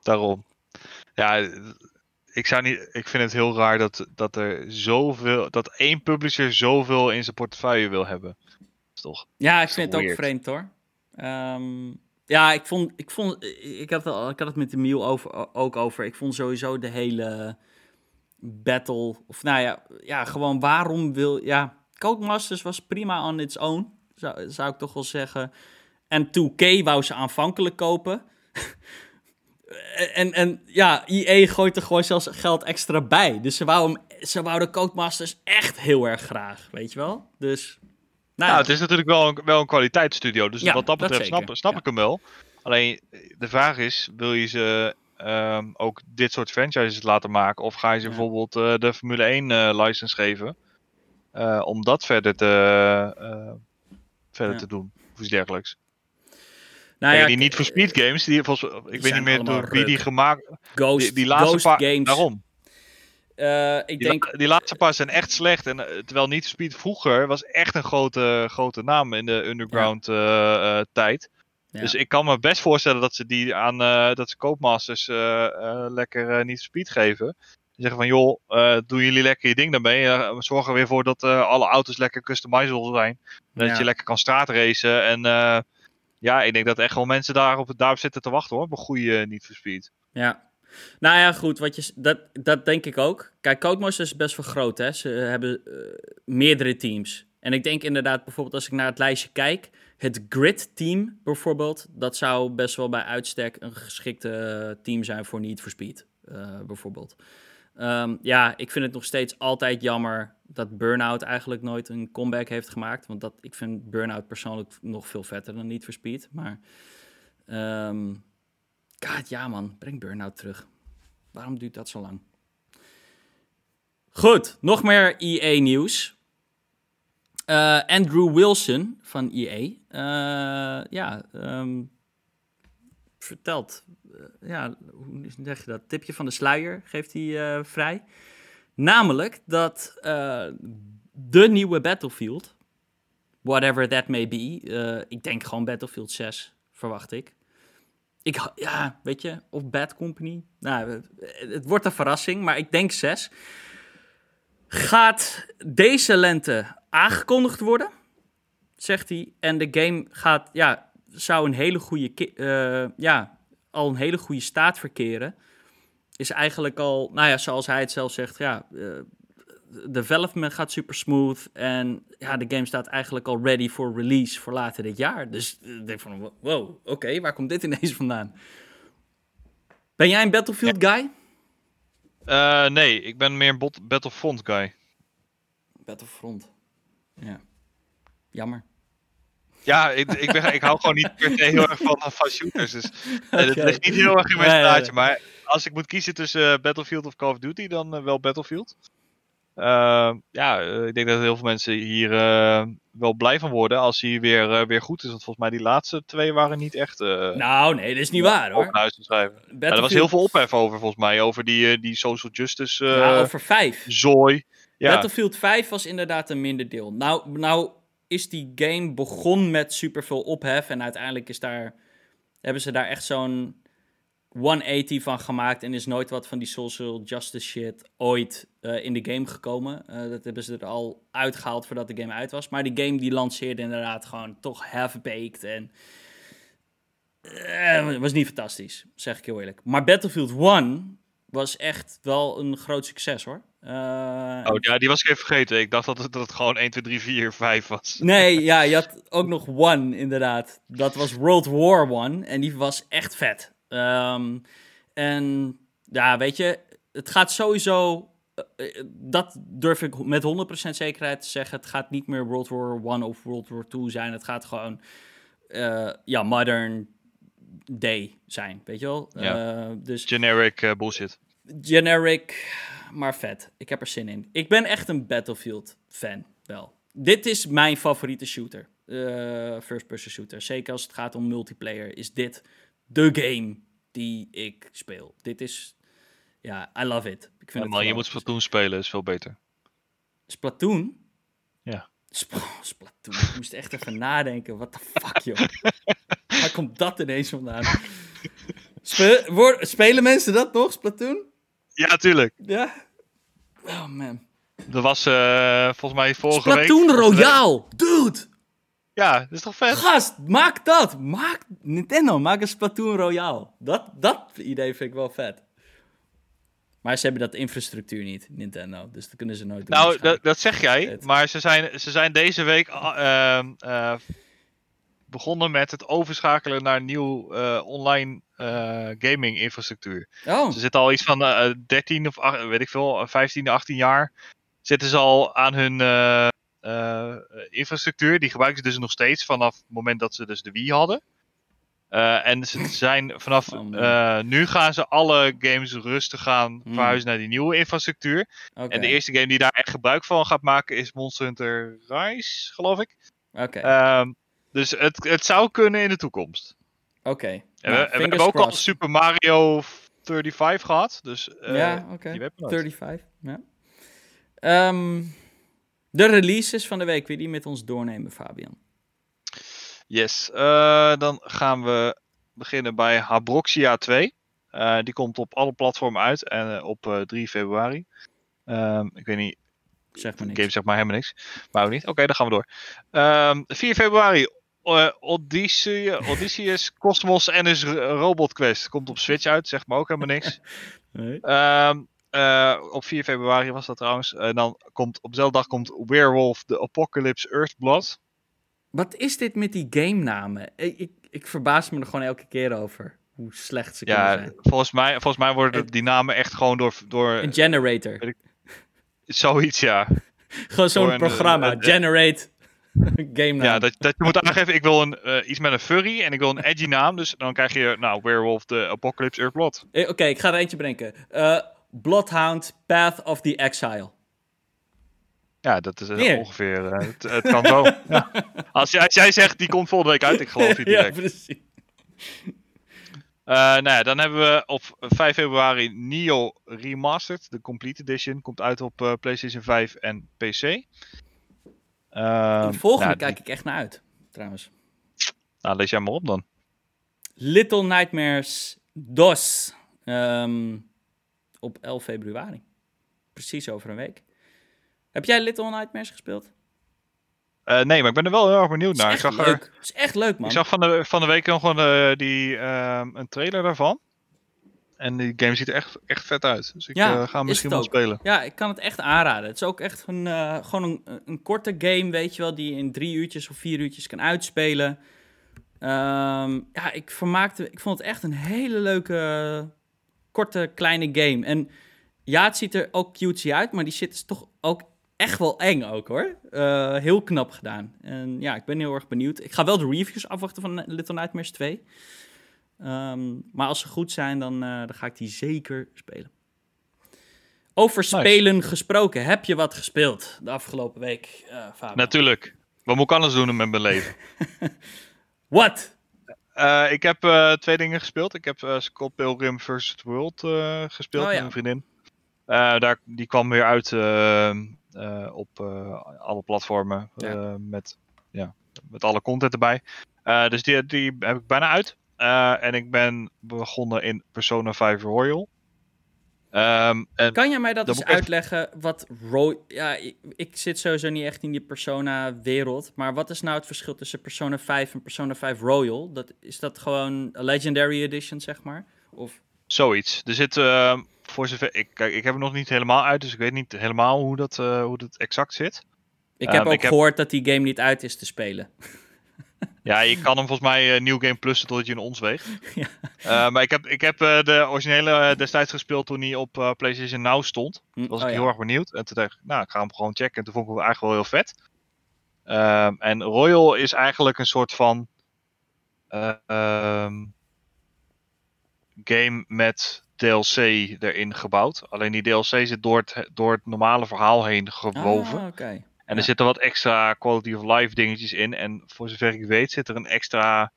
S2: Daarom. Ja, ik, zou niet, ik vind het heel raar dat, dat er zoveel, dat één publisher zoveel in zijn portefeuille wil hebben. Is toch?
S1: Ja, ik vind het ook vreemd hoor. Um, ja, ik vond, ik vond, ik had, het, ik had het met de Miel over, ook over. Ik vond sowieso de hele battle, of nou ja, ja gewoon waarom wil, ja, Codemasters was prima on its own, zou, zou ik toch wel zeggen. En 2K wou ze aanvankelijk kopen. en, en ja, EA gooit er gewoon zelfs geld extra bij. Dus ze wouden, ze wouden Codemasters echt heel erg graag, weet je wel? Dus
S2: nou, het is natuurlijk wel een, wel een kwaliteitsstudio. Dus wat dat betreft snap, snap ik hem wel. Alleen de vraag is: wil je ze um, ook dit soort franchises laten maken? Of ga je ze bijvoorbeeld uh, de Formule 1 uh, eh, license geven? Uh, om dat verder te, verder te doen. Of iets dergelijks. Nou ja, die niet voor speed games, die volgens, ik weet niet meer door wie die gemaakt.
S1: Ghost, die, die laatste paar, games.
S2: Daarom.
S1: Uh, ik
S2: die,
S1: denk...
S2: die laatste paar zijn echt slecht. En, uh, terwijl Need Speed vroeger was echt een grote, grote naam in de underground ja. uh, tijd. Ja. Dus ik kan me best voorstellen dat ze die aan dat ze koopmasters lekker Need Speed geven. Die zeggen van joh, doen jullie lekker je ding daarmee. we zorgen weer voor dat alle auto's lekker customizable zijn. Dat ja. je lekker kan straatracen. En ja, ik denk dat echt wel mensen daarop, daarop zitten te wachten hoor. Op een goede Need for Speed.
S1: Ja, nou ja, goed, wat je, dat, dat denk ik ook. Kijk, Codemasters is best wel groot, hè. Ze hebben uh, meerdere teams. En ik denk inderdaad, bijvoorbeeld als ik naar het lijstje kijk... het Grid-team bijvoorbeeld... dat zou best wel bij uitstek een geschikte team zijn voor Need for Speed, bijvoorbeeld. Um, ja, ik vind het nog steeds altijd jammer dat Burnout eigenlijk nooit een comeback heeft gemaakt. Want dat, ik vind Burnout persoonlijk nog veel vetter dan Need for Speed. Maar... Um, God, ja man, breng Burnout terug. Waarom duurt dat zo lang? Goed, nog meer EA-nieuws. Eh, Andrew Wilson van EA, eh, ja, um, vertelt, ja, hoe zeg je dat? Tipje van de sluier geeft hij vrij. Namelijk dat de nieuwe Battlefield, whatever that may be, ik denk gewoon Battlefield 6, verwacht ik. Ik, ja, weet je, of Bad Company. Nou, het wordt een verrassing, maar ik denk zes. Gaat deze lente aangekondigd worden, zegt hij. En de game gaat, ja, zou een hele goede, ja, al een hele goede staat verkeren. Is eigenlijk al, nou ja, zoals hij het zelf zegt, ja, uh, development gaat super smooth. En ja, de game staat eigenlijk al ready for release voor later dit jaar. Dus ik denk van, wow, oké, waar komt dit ineens vandaan? Ben jij een Battlefield guy?
S2: Uh, nee, ik ben meer een Battlefront guy.
S1: Battlefront. Ja. Jammer.
S2: Ja, ik, ik, ben, ik hou gewoon niet per se heel erg van, van shooters. Dus het ligt niet heel erg in mijn straatje. Maar als ik moet kiezen tussen eh, Battlefield of Call of Duty, dan eh, wel Battlefield. Eh, ja, eh, ik denk dat heel veel mensen hier wel blij van worden als hij weer, weer goed is. Want volgens mij die laatste twee waren niet echt
S1: Nou, nee, dat is niet waar hoor.
S2: te schrijven. Ja, er was heel veel ophef over volgens mij, over die, die social justice
S1: Ja, over vijf.
S2: zooi. Ja,
S1: Battlefield 5 was inderdaad een minder deel. Nou, nou is die game begon met superveel ophef en uiteindelijk is daar, hebben ze daar echt zo'n 180 van gemaakt en is nooit wat van die social justice shit ooit eh, in de game gekomen. Eh, dat hebben ze er al uitgehaald voordat de game uit was. Maar die game die lanceerde inderdaad gewoon toch half-baked en eh, was niet fantastisch, zeg ik heel eerlijk. Maar Battlefield 1 was echt wel een groot succes hoor. Eh,
S2: Oh ja, die was ik even vergeten. Ik dacht dat het, dat het gewoon 1, 2, 3, 4, 5 was.
S1: Nee, ja, je had ook nog One, inderdaad. Dat was World War One en die was echt vet. Ehm, en ja, weet je, het gaat sowieso... eh, eh, dat durf ik met 100% zekerheid te zeggen. Het gaat niet meer World War One of World War Two zijn. Het gaat gewoon, eh, ja, modern day zijn, weet je wel?
S2: Ja.
S1: Dus
S2: Generic bullshit.
S1: generic, maar vet. Ik heb er zin in. Ik ben echt een Battlefield fan, wel. Dit is mijn favoriete shooter. eh, First-person shooter. Zeker als het gaat om multiplayer. Is dit de game die ik speel. Dit is... Ja, I love it. Ik vind
S2: Ja,
S1: het
S2: man, je moet. Splatoon spelen, is veel beter.
S1: Splatoon?
S2: Ja.
S1: Sp- Splatoon. Ik moest echt even nadenken. What the fuck, joh. Waar komt dat ineens vandaan? Spe- spelen mensen dat nog, Splatoon?
S2: Ja, tuurlijk.
S1: Ja. Oh, man.
S2: Dat was eh, volgens mij vorige week.
S1: Splatoon
S2: was de-
S1: Royale! Dude!
S2: Ja, dat is toch vet?
S1: Gast, maak dat! Maak, Nintendo, maak een Splatoon Royale. Dat, dat idee vind ik wel vet. Maar ze hebben dat infrastructuur niet, Nintendo. Dus dat kunnen ze nooit doen.
S2: Nou, dat, dat zeg jij, maar ze zijn, ze zijn deze week ehm, eh, begonnen met het overschakelen naar nieuw eh, online eh, gaming infrastructuur.
S1: Oh,
S2: Ze zitten al iets van eh 13 of weet ik veel, 15, 18 jaar. Zitten ze al aan hun eh, infrastructuur. Die gebruiken ze dus nog steeds vanaf het moment dat ze dus de Wii hadden. En ze zijn vanaf
S1: Oh,
S2: nu gaan ze alle games rustig gaan
S1: Hmm.
S2: verhuizen naar die nieuwe infrastructuur. En de eerste game die daar echt gebruik van gaat maken is Monster Hunter Rise, geloof ik.
S1: Oké,
S2: Ehm, dus het, het zou kunnen in de toekomst.
S1: Oké. Nou,
S2: we,
S1: fingers
S2: hebben ook al. Super Mario 35 gehad. Dus eh,
S1: ja, oké.
S2: nooit.
S1: 35, ja. Ehm, de releases van de week, wil je die met ons doornemen, Fabian?
S2: Yes, eh, dan gaan we beginnen bij Habroxia 2. Eh, die komt op alle platformen uit en op eh, 3 februari. Ehm, ik weet niet,
S1: Zeg maar niks.
S2: game zegt maar helemaal niks. Maar ook niet. Oké, dan gaan we door. Ehm, 4 februari, Odyssey, Odysseus Cosmos en is Robot Quest. Komt op Switch uit, zegt maar ook helemaal niks.
S1: Nee.
S2: Ehm, eh, op 4 februari was dat trouwens. En dan komt op dezelfde dag komt Werewolf The Apocalypse Earthblood.
S1: Wat is dit met die game namen? Ik, ik, ik verbaas me er gewoon elke keer over. Hoe slecht ze kunnen zijn.
S2: volgens mij, volgens mij worden die namen echt gewoon door, door
S1: Een generator.
S2: zoiets, ja.
S1: Gewoon zo'n
S2: een,
S1: programma.
S2: eh, eh,
S1: Generate game naam.
S2: Ja, dat, dat je moet aangeven, ik wil een, eh, iets met een furry en ik wil een edgy naam. Dus dan krijg je, nou, Werewolf The Apocalypse Earthblood.
S1: Eh, Oké, ik ga er eentje bedenken. Eh, Bloodhound Path of the Exile.
S2: Ja, dat is
S1: Hier.
S2: ongeveer, het, het kan zo. ja. als, jij, als jij zegt, die komt volgende week uit, ik geloof je
S1: ja,
S2: direct.
S1: precies.
S2: Eh, nou ja, dan hebben we op 5 februari Neo Remastered, de Complete Edition. Komt uit op PlayStation 5 en PC. Ehm,
S1: De volgende
S2: nou,
S1: kijk ik echt naar uit, trouwens.
S2: Nou, lees jij maar op dan.
S1: Little Nightmares DOS. Ehm, op 11 februari. Precies over een week. Heb jij Little Nightmares gespeeld?
S2: Eh, nee, maar ik ben er wel heel erg benieuwd
S1: Is
S2: naar. Ik
S1: echt
S2: er,
S1: leuk. Is echt leuk, man.
S2: ik zag van, de, van de week nog een, eh, die, ehm, een trailer daarvan. En die game ziet er echt, echt vet uit. Dus ik
S1: Ja,
S2: eh, ga hem
S1: is
S2: misschien wel spelen.
S1: Ja, ik kan het echt aanraden. Het is ook echt een, eh, gewoon een, een korte game, weet je wel, die je in drie uurtjes of vier uurtjes kan uitspelen. Ehm, ja, ik vermaakte, ik vond het echt een hele leuke, korte, kleine game. En ja, het ziet er ook cutesy uit, maar die shit is toch ook echt wel eng ook hoor. Uh, heel knap gedaan. En ja, ik ben heel erg benieuwd. Ik ga wel de reviews afwachten van Little Nightmares 2. Um, maar als ze goed zijn, dan, uh, dan ga ik die zeker spelen. Over spelen gesproken, heb je wat gespeeld de afgelopen week, uh, Fabio?
S2: Natuurlijk. Wat moet ik anders doen met mijn leven?
S1: Wat?
S2: Uh, ik heb uh, twee dingen gespeeld. Ik heb Scott Pilgrim vs. World gespeeld oh, ja. met een vriendin. daar, die kwam weer uit op alle platformen ja. met, ja, met alle content erbij. dus die, die heb ik bijna uit. En ik ben begonnen in Persona 5 Royal.
S1: Um, kan jij mij dat eens uitleggen? Wat Ro ja, ik, ik, zit sowieso niet echt in die Persona-wereld. Maar wat is nou het verschil tussen Persona 5 en Persona 5 Royal? Dat, is dat gewoon een Legendary Edition, zeg maar? Of...
S2: Zoiets. Er zit, uh, voor zover. Ik, kijk, ik heb het nog niet helemaal uit, dus ik weet niet helemaal hoe dat, uh, hoe dat exact zit.
S1: Ik heb um, ook ik gehoord heb... dat die game niet uit is te spelen.
S2: Ja, je kan hem volgens mij uh, New Game Plus totdat je in ons weegt. Ja. Uh, maar ik heb, ik heb uh, de originele destijds gespeeld toen hij op PlayStation Now stond. Toen was ik oh, heel erg benieuwd. En toen dacht ik, nou, ik ga hem gewoon checken. En toen vond ik hem eigenlijk wel heel vet. Ehm, en Royal is eigenlijk een soort van um, game met DLC erin gebouwd. Alleen die DLC zit door het, door het normale verhaal heen gewoven.
S1: Ah, okay.
S2: En er zitten wat extra quality of life dingetjes in. En voor zover ik weet zit er een extra.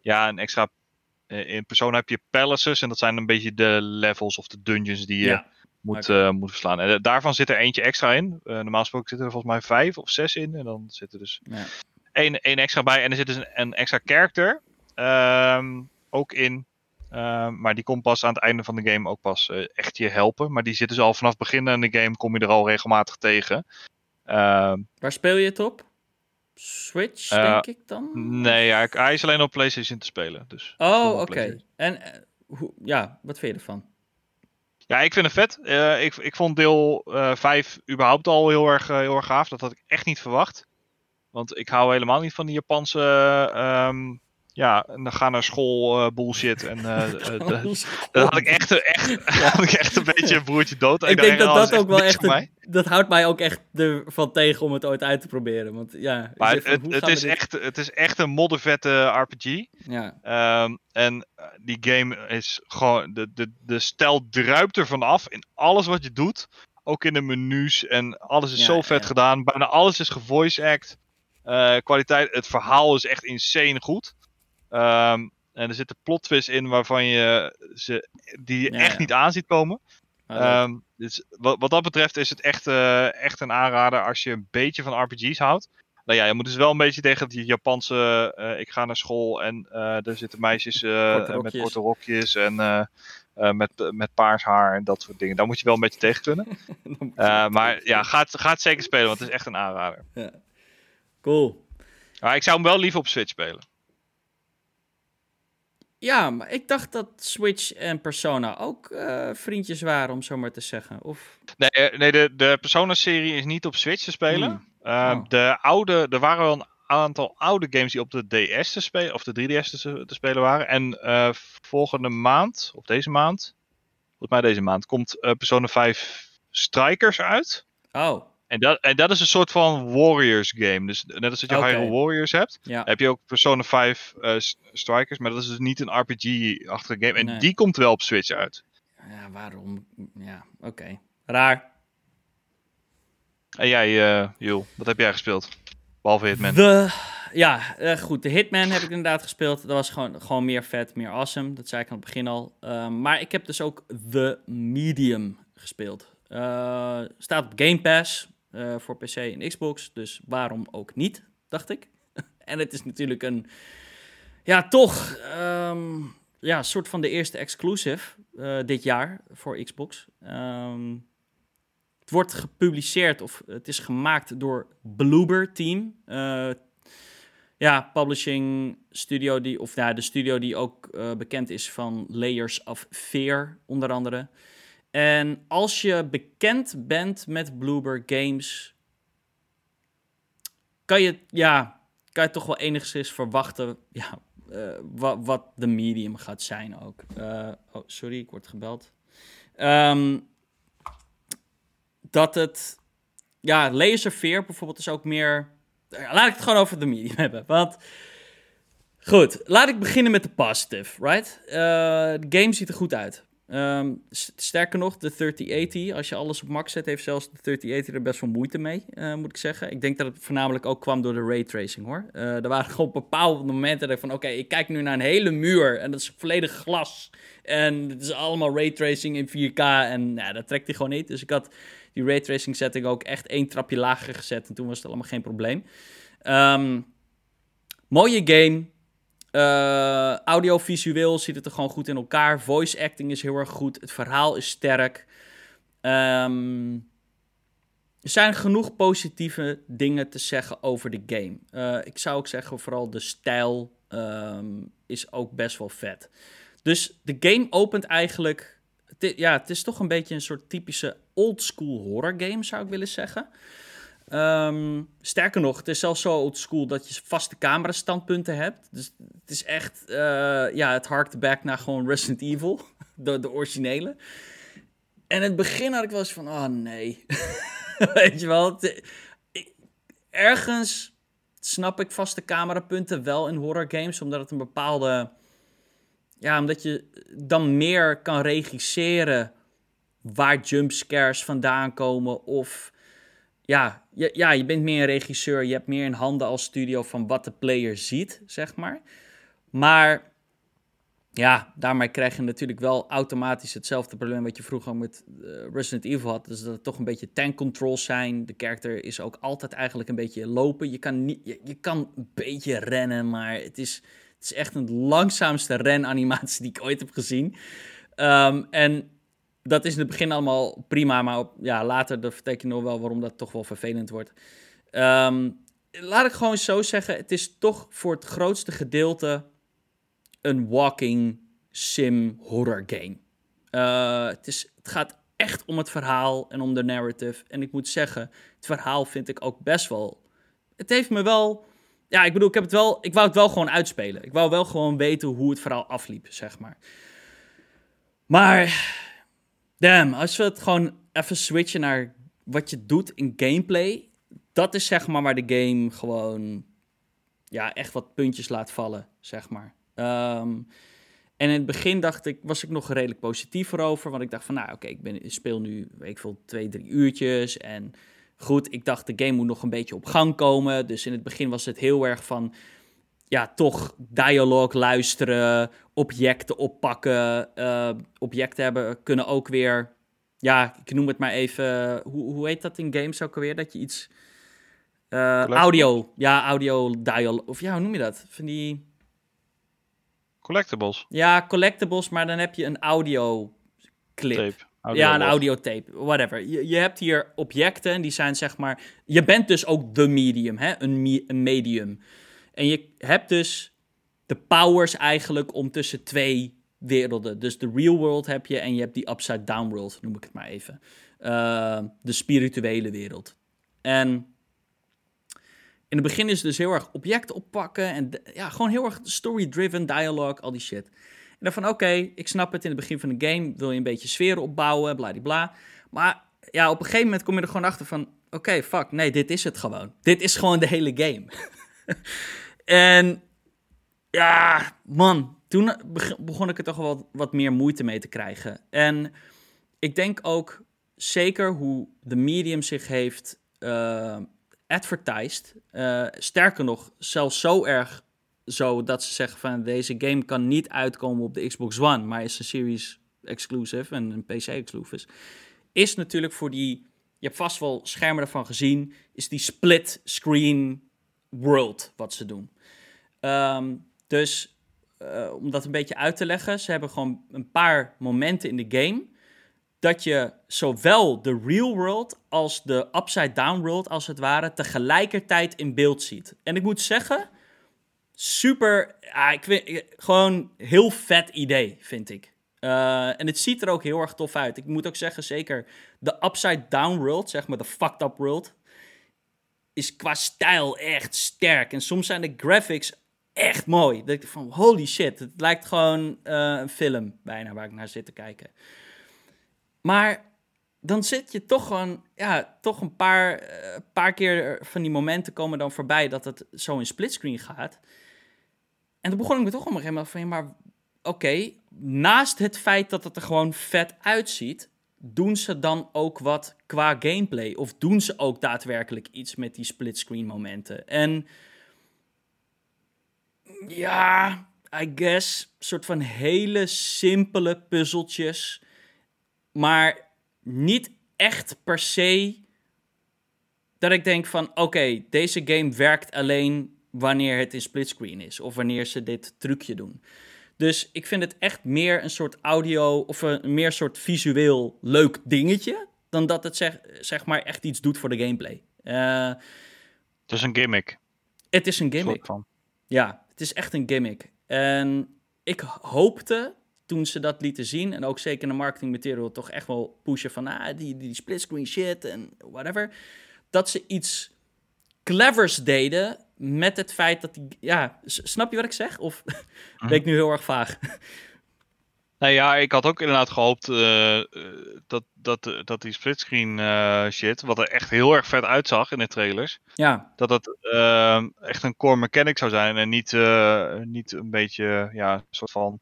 S2: Ja, een extra. Uh, in persoon heb je palaces. En dat zijn een beetje de levels of de dungeons die je moet, okay. uh, moet verslaan. En uh, daarvan zit er eentje extra in. normaal gesproken zitten er volgens mij vijf of zes in. En dan zit er dus ja. één, één extra bij. En er zit dus een, een extra character. Um, ook in. Um, maar die komt pas aan het einde van de game ook pas echt je helpen. Maar die zit dus al vanaf het begin in de game. Kom je er al regelmatig tegen.
S1: Ehm, Waar speel je het op? Switch, uh, denk ik dan?
S2: Nee, hij is alleen op PlayStation te spelen. Dus
S1: oh, oké. Okay. En uh, hoe, ja, wat vind je ervan?
S2: Ja, ik vind het vet. Uh, ik, ik vond deel 5 überhaupt al heel erg, heel erg gaaf. Dat had ik echt niet verwacht. Want ik hou helemaal niet van die Japanse um, ja, en dan gaan naar school uh, bullshit. En uh, dat had ik echt, echt, ja. had ik echt een beetje een broertje dood.
S1: Ik, ik denk dat dat ook wel echt, een, dat houdt mij ook echt ervan tegen om het ooit uit te proberen. Want ja,
S2: maar het, van, het, is echt, het is echt een moddervette RPG.
S1: Ja.
S2: Um, en die game is gewoon, de, de, de stijl druipt er vanaf in alles wat je doet. Ook in de menus en alles is ja, zo vet ja. gedaan. Bijna alles is gevoice act. Uh, kwaliteit, het verhaal is echt insane goed. Um, en er zitten plot twists in waarvan je ze, die je ja, echt ja. niet aan ziet komen. Um, dus wat, wat, dat betreft is het echt, uh, echt een aanrader als je een beetje van RPG's houdt. Nou ja, je moet dus wel een beetje tegen die Japanse. Uh, ik ga naar school en uh, er zitten meisjes korte met korte rokjes en met, met paars haar en dat soort dingen. Daar moet je wel een beetje tegen kunnen. maar ja, ga het, ga het zeker spelen, want het is echt een aanrader.
S1: Ja. Cool.
S2: Maar ik zou hem wel liever op Switch spelen.
S1: Ja, maar ik dacht dat Switch en Persona ook uh, vriendjes waren, om zo maar te zeggen. Of...
S2: Nee, eh, nee de, de Persona-serie is niet op Switch te spelen. Hmm. Uh, oh. De oude, er waren wel een aantal oude games die op de DS te spelen, of de 3DS te, te spelen waren. En uh, volgende maand, of deze maand, volgens mij deze maand, komt Persona 5 Strikers uit.
S1: Oh.
S2: En dat, en dat is een soort van Warriors game. Dus net als dat je okay. Hyrule Warriors hebt,
S1: ja.
S2: heb je ook Persona 5 uh, Strikers. Maar dat is dus niet een RPG-achtige game. En nee. die komt wel op Switch uit.
S1: Ja, waarom? Ja, oké. Okay. Raar.
S2: En jij, uh, Jul, wat heb jij gespeeld? Behalve Hitman.
S1: De, ja, uh, goed. De Hitman heb ik inderdaad gespeeld. Dat was gewoon, gewoon meer vet, meer awesome. Dat zei ik aan het begin al. Uh, maar ik heb dus ook The Medium gespeeld. Staat op Game Pass. Uh, voor PC en Xbox. Dus waarom ook niet, dacht ik. en het is natuurlijk een, ja, toch, um, ja, soort van de eerste exclusive uh, dit jaar voor Xbox. Um, het wordt gepubliceerd of het is gemaakt door Bloober Team. Uh, ja, publishing studio die, of ja, de studio die ook bekend is van Layers of Fear, onder andere. En als je bekend bent met Bloober Games, kan je, ja, kan je toch wel enigszins verwachten ja, uh, wat, wat de medium gaat zijn ook. Uh, oh, sorry, ik word gebeld. Um, dat het ja, Laser Fear bijvoorbeeld is ook meer... Laat ik het gewoon over de medium hebben, want... Goed, laat ik beginnen met de positive, right? Uh, de game ziet er goed uit. Ehm, sterker nog, de 3080, als je alles op max zet, heeft zelfs de 3080 er best wel moeite mee, uh, moet ik zeggen. Ik denk dat het voornamelijk ook kwam door de raytracing hoor. Uh, er waren gewoon bepaalde momenten dat ik van, oké, ik kijk nu naar een hele muur en dat is volledig glas. En het is allemaal raytracing in 4K en nou, dat trekt hij gewoon niet. Dus ik had die raytracing setting ook echt één trapje lager gezet en toen was het allemaal geen probleem. Um, mooie game, uh, audiovisueel ziet het er gewoon goed in elkaar. Voice acting is heel erg goed. Het verhaal is sterk. Um, er zijn genoeg positieve dingen te zeggen over de game. Uh, ik zou ook zeggen, vooral de stijl um, is ook best wel vet. Dus de game opent eigenlijk. Ja, het is toch een beetje een soort typische old school horror game, zou ik willen zeggen. Um, sterker nog, het is zelfs zo old school dat je vaste camerastandpunten hebt. Dus het is echt, uh, ja, het harkt back naar gewoon Resident Evil, de, de originele. En in het begin had ik wel eens van, oh nee. Weet je wel, ergens snap ik vaste camerapunten wel in horror games, omdat het een bepaalde, ja, omdat je dan meer kan regisseren waar jumpscares vandaan komen of ja, je, ja, je bent meer een regisseur. Je hebt meer in handen als studio van wat de player ziet, zeg maar. Maar ja, daarmee krijg je natuurlijk wel automatisch hetzelfde probleem wat je vroeger met uh, Resident Evil had. Dus dat het toch een beetje tank controls zijn. De character is ook altijd eigenlijk een beetje lopen. Je kan, niet, je, je kan een beetje rennen, maar het is, het is echt een langzaamste renanimatie die ik ooit heb gezien. Um, en dat is in het begin allemaal prima, maar op, ja, later vertel je nog wel waarom dat toch wel vervelend wordt. Um, laat ik gewoon zo zeggen, het is toch voor het grootste gedeelte een walking sim horror game. Uh, het, is, het gaat echt om het verhaal en om de narrative. En ik moet zeggen, het verhaal vind ik ook best wel. Het heeft me wel. Ja, ik bedoel, ik heb het wel. Ik wou het wel gewoon uitspelen. Ik wou wel gewoon weten hoe het verhaal afliep, zeg maar. Maar Damn, als we het gewoon even switchen naar wat je doet in gameplay. Dat is zeg maar waar de game gewoon ja, echt wat puntjes laat vallen, zeg maar. Um, en in het begin dacht ik, was ik nog redelijk positief erover. Want ik dacht van, nou oké, ik speel nu, weet ik veel, twee, drie uurtjes. En goed, ik dacht de game moet nog een beetje op gang komen. Dus in het begin was het heel erg van, ja, toch dialoog luisteren, objecten oppakken. Uh, objecten hebben kunnen ook weer, ja, ik noem het maar even, hoe, hoe heet dat in games ook alweer? Dat je iets, uh, audio, ja, audio dialoog, of ja, hoe noem je dat? Van die...
S2: Collectibles.
S1: Ja, collectibles, maar dan heb je een audio clip. ja, een audiotape, whatever. Je, je hebt hier objecten en die zijn zeg maar... Je bent dus ook de medium, hè? Een, een medium. En je hebt dus de powers eigenlijk om tussen twee werelden. Dus de real world heb je en je hebt die upside down world, noem ik het maar even. Uh, de spirituele wereld. En in het begin is het dus heel erg objecten oppakken en ja, gewoon heel erg story-driven dialogue, al die shit. En dan van oké, ik snap het, in het begin van de game wil je een beetje sfeer opbouwen, bla. Maar ja, op een gegeven moment kom je er gewoon achter van oké, fuck, nee, dit is het gewoon. Dit is gewoon de hele game. En ja, man, toen begon ik er toch wel wat meer moeite mee te krijgen. En ik denk ook zeker hoe de medium zich heeft uh, advertised. Uh, sterker nog, zelfs zo erg zo dat ze zeggen van deze game kan niet uitkomen op de Xbox One, maar is een Series exclusive en een PC exclusive. Is natuurlijk voor die, je hebt vast wel schermen ervan gezien, is die split screen world wat ze doen. Um, dus uh, om dat een beetje uit te leggen, ze hebben gewoon een paar momenten in de game dat je zowel de real world als de upside down world als het ware tegelijkertijd in beeld ziet. En ik moet zeggen, super, ja, ik vind, gewoon heel vet idee, vind ik. Uh, en het ziet er ook heel erg tof uit. Ik moet ook zeggen, zeker de upside down world, zeg maar de fucked up world, is qua stijl echt sterk. En soms zijn de graphics echt mooi. Dat ik van holy shit, het lijkt gewoon uh, een film bijna waar ik naar zit te kijken. Maar dan zit je toch gewoon, ja, toch een paar, uh, paar keer van die momenten komen dan voorbij dat het zo in splitscreen gaat. En toen begon ik me toch op een gegeven moment van, ja, maar oké, naast het feit dat het er gewoon vet uitziet, doen ze dan ook wat qua gameplay? Of doen ze ook daadwerkelijk iets met die splitscreen momenten? En ja, I guess, soort van hele simpele puzzeltjes, maar niet echt per se dat ik denk van oké, deze game werkt alleen wanneer het in splitscreen is of wanneer ze dit trucje doen. Dus ik vind het echt meer een soort audio of een meer soort visueel leuk dingetje dan dat het zeg, zeg maar echt iets doet voor de gameplay. Uh,
S2: het is een gimmick.
S1: Het is een gimmick. Van. Ja, het is echt een gimmick. En ik hoopte toen ze dat lieten zien, en ook zeker in de marketing material, toch echt wel pushen van ah, die, die splitscreen shit en whatever. Dat ze iets clevers deden met het feit dat die. Ja, snap je wat ik zeg? Of ben ik nu heel erg vaag?
S2: Nou ja, ik had ook inderdaad gehoopt uh, dat, dat, dat die splitscreen uh, shit, wat er echt heel erg vet uitzag in de trailers,
S1: ja.
S2: dat dat echt een core mechanic zou zijn en niet, niet een beetje ja, een soort van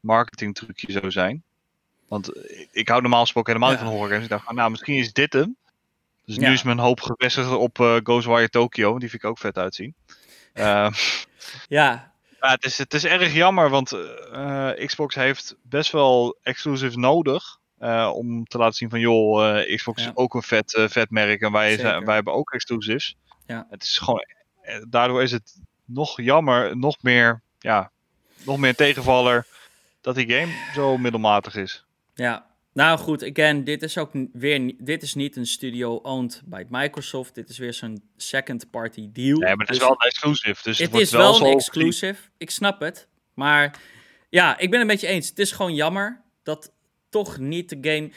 S2: marketing trucje zou zijn. Want ik hou normaal gesproken helemaal niet van horror games. Ik dacht, nou misschien is dit hem. Dus nu is mijn hoop gevestigd op Ghostwire Tokyo. Die vind ik ook vet uitzien. Uh,
S1: ja.
S2: ja het, is, het is erg jammer, want uh, Xbox heeft best wel exclusive nodig. om te laten zien van, joh, Xbox is ook een vet, vet merk. En wij, zijn, wij hebben ook exclusives.
S1: Ja.
S2: Het is gewoon, daardoor is het nog jammer, nog meer, ja, nog meer tegenvaller dat die game zo middelmatig is.
S1: Ja, nou goed, again, dit is ook weer dit is niet een studio owned by Microsoft. Dit is weer zo'n second party deal.
S2: Nee, maar het is dus wel een exclusive. Dus
S1: het, is wel, een exclusive. Ik snap het. Maar ja, ik ben het met je eens. Het is gewoon jammer dat toch niet de game.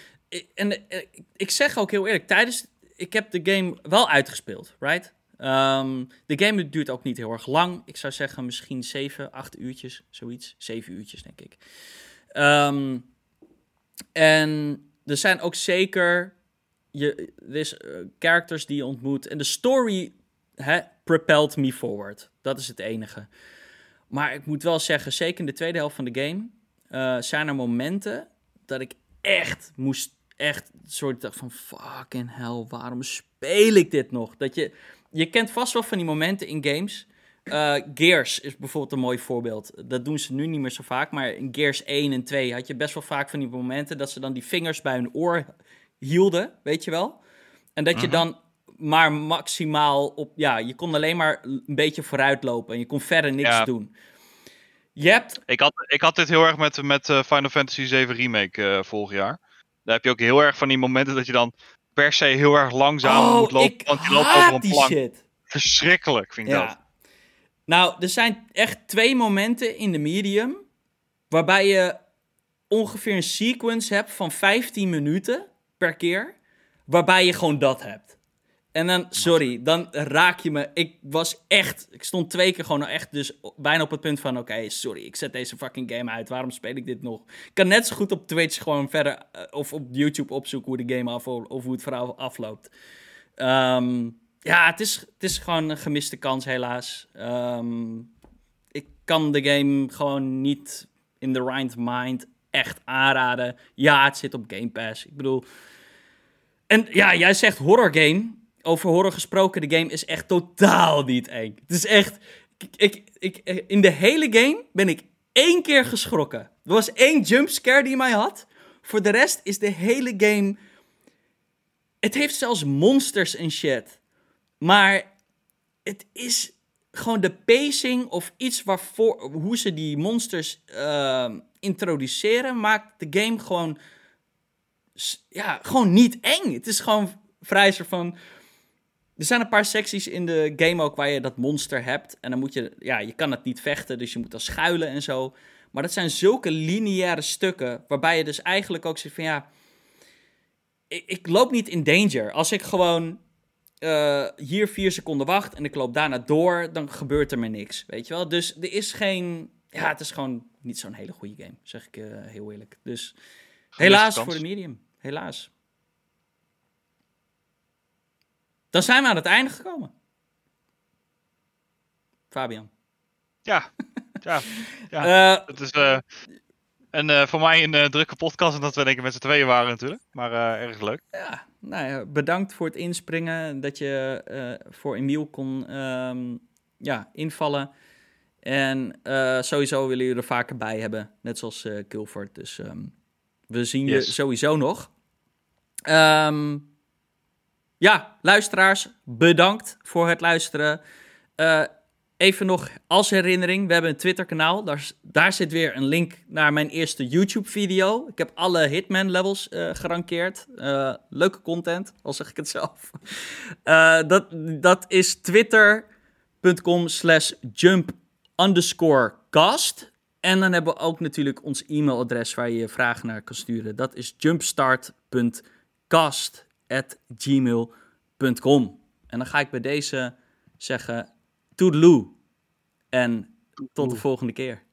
S1: En eh, ik zeg ook heel eerlijk, tijdens. Ik heb de game wel uitgespeeld, right? Um, de game duurt ook niet heel erg lang. Ik zou zeggen misschien 7, 8 uurtjes, zoiets. 7 uurtjes, denk ik. Um, en er zijn ook zeker je, uh, characters die je ontmoet. En de story hè, propelt me forward. Dat is het enige. Maar ik moet wel zeggen, zeker in de tweede helft van de game... Uh, zijn er momenten dat ik echt moest... Echt een soort van fucking hell, waarom speel ik dit nog? Dat je je kent vast wel van die momenten in games. Uh, Gears is bijvoorbeeld een mooi voorbeeld. Dat doen ze nu niet meer zo vaak. Maar in Gears 1 en 2 had je best wel vaak van die momenten dat ze dan die vingers bij hun oor hielden, weet je wel? En dat je mhm. dan maar maximaal op. Ja, je kon alleen maar een beetje vooruit lopen en je kon verder niks doen. Je hebt...
S2: ik, had, ik had dit heel erg met, met uh, Final Fantasy 7 Remake uh, vorig jaar. Daar heb je ook heel erg van die momenten dat je dan per se heel erg langzaam
S1: oh,
S2: moet lopen.
S1: want je loopt over een plank. Shit.
S2: Verschrikkelijk vind ik ja. dat.
S1: Nou, er zijn echt twee momenten in de medium waarbij je ongeveer een sequence hebt van 15 minuten per keer, waarbij je gewoon dat hebt. En dan, sorry, dan raak je me. Ik was echt, ik stond twee keer gewoon echt dus bijna op het punt van, oké, sorry, ik zet deze fucking game uit. Waarom speel ik dit nog? Ik kan net zo goed op Twitch gewoon verder, uh, of op YouTube opzoeken hoe de game af, of hoe het verhaal afloopt. Um, ja, het is, het is gewoon een gemiste kans helaas. Um, ik kan de game gewoon niet in the right mind echt aanraden. Ja, het zit op Game Pass. Ik bedoel... En ja, jij zegt horror game over horror gesproken, de game is echt totaal niet eng. Het is echt. Ik, ik, in de hele game ben ik één keer geschrokken. Er was één jumpscare die mij had. Voor de rest is de hele game. Het heeft zelfs monsters en shit. Maar het is gewoon de pacing of iets waarvoor. Hoe ze die monsters uh, introduceren, maakt de game gewoon. Ja, gewoon niet eng. Het is gewoon vrij soort van er zijn een paar secties in de game ook waar je dat monster hebt. En dan moet je, ja, je kan het niet vechten, dus je moet dan schuilen en zo. Maar dat zijn zulke lineaire stukken, waarbij je dus eigenlijk ook zegt van ja, ik, ik loop niet in danger. Als ik gewoon eh, hier vier seconden wacht en ik loop daarna door, dan gebeurt er maar niks. Weet je wel? Dus er is geen. Ja, het is gewoon niet zo'n hele goede game, zeg ik eh, heel eerlijk. Dus helaas voor de medium. Helaas. Dan zijn we aan het einde gekomen. Fabian.
S2: Ja, ja, ja.
S1: Eh,
S2: het is, een, uh, voor mij een drukke podcast en dat we denk ik met z'n tweeën waren natuurlijk. Maar erg leuk.
S1: Ja, nou ja, bedankt voor het inspringen. Dat je voor Emiel kon um, ja, invallen. En sowieso willen jullie er vaker bij hebben. Net zoals uh, Kilford. Dus um, we zien yes. je sowieso nog. Um, ja, luisteraars, bedankt voor het luisteren. Even nog als herinnering, we hebben een Twitter-kanaal. Daar, daar zit weer een link naar mijn eerste YouTube-video. Ik heb alle Hitman-levels uh, gerankeerd. Uh, leuke content, al zeg ik het zelf. dat, dat is twitter.com slash jump underscore cast. En dan hebben we ook natuurlijk ons e-mailadres waar je je vragen naar kan sturen. Dat is jumpstart.cast.gmail.com. En dan ga ik bij deze zeggen, toedeloe. En tot de volgende keer.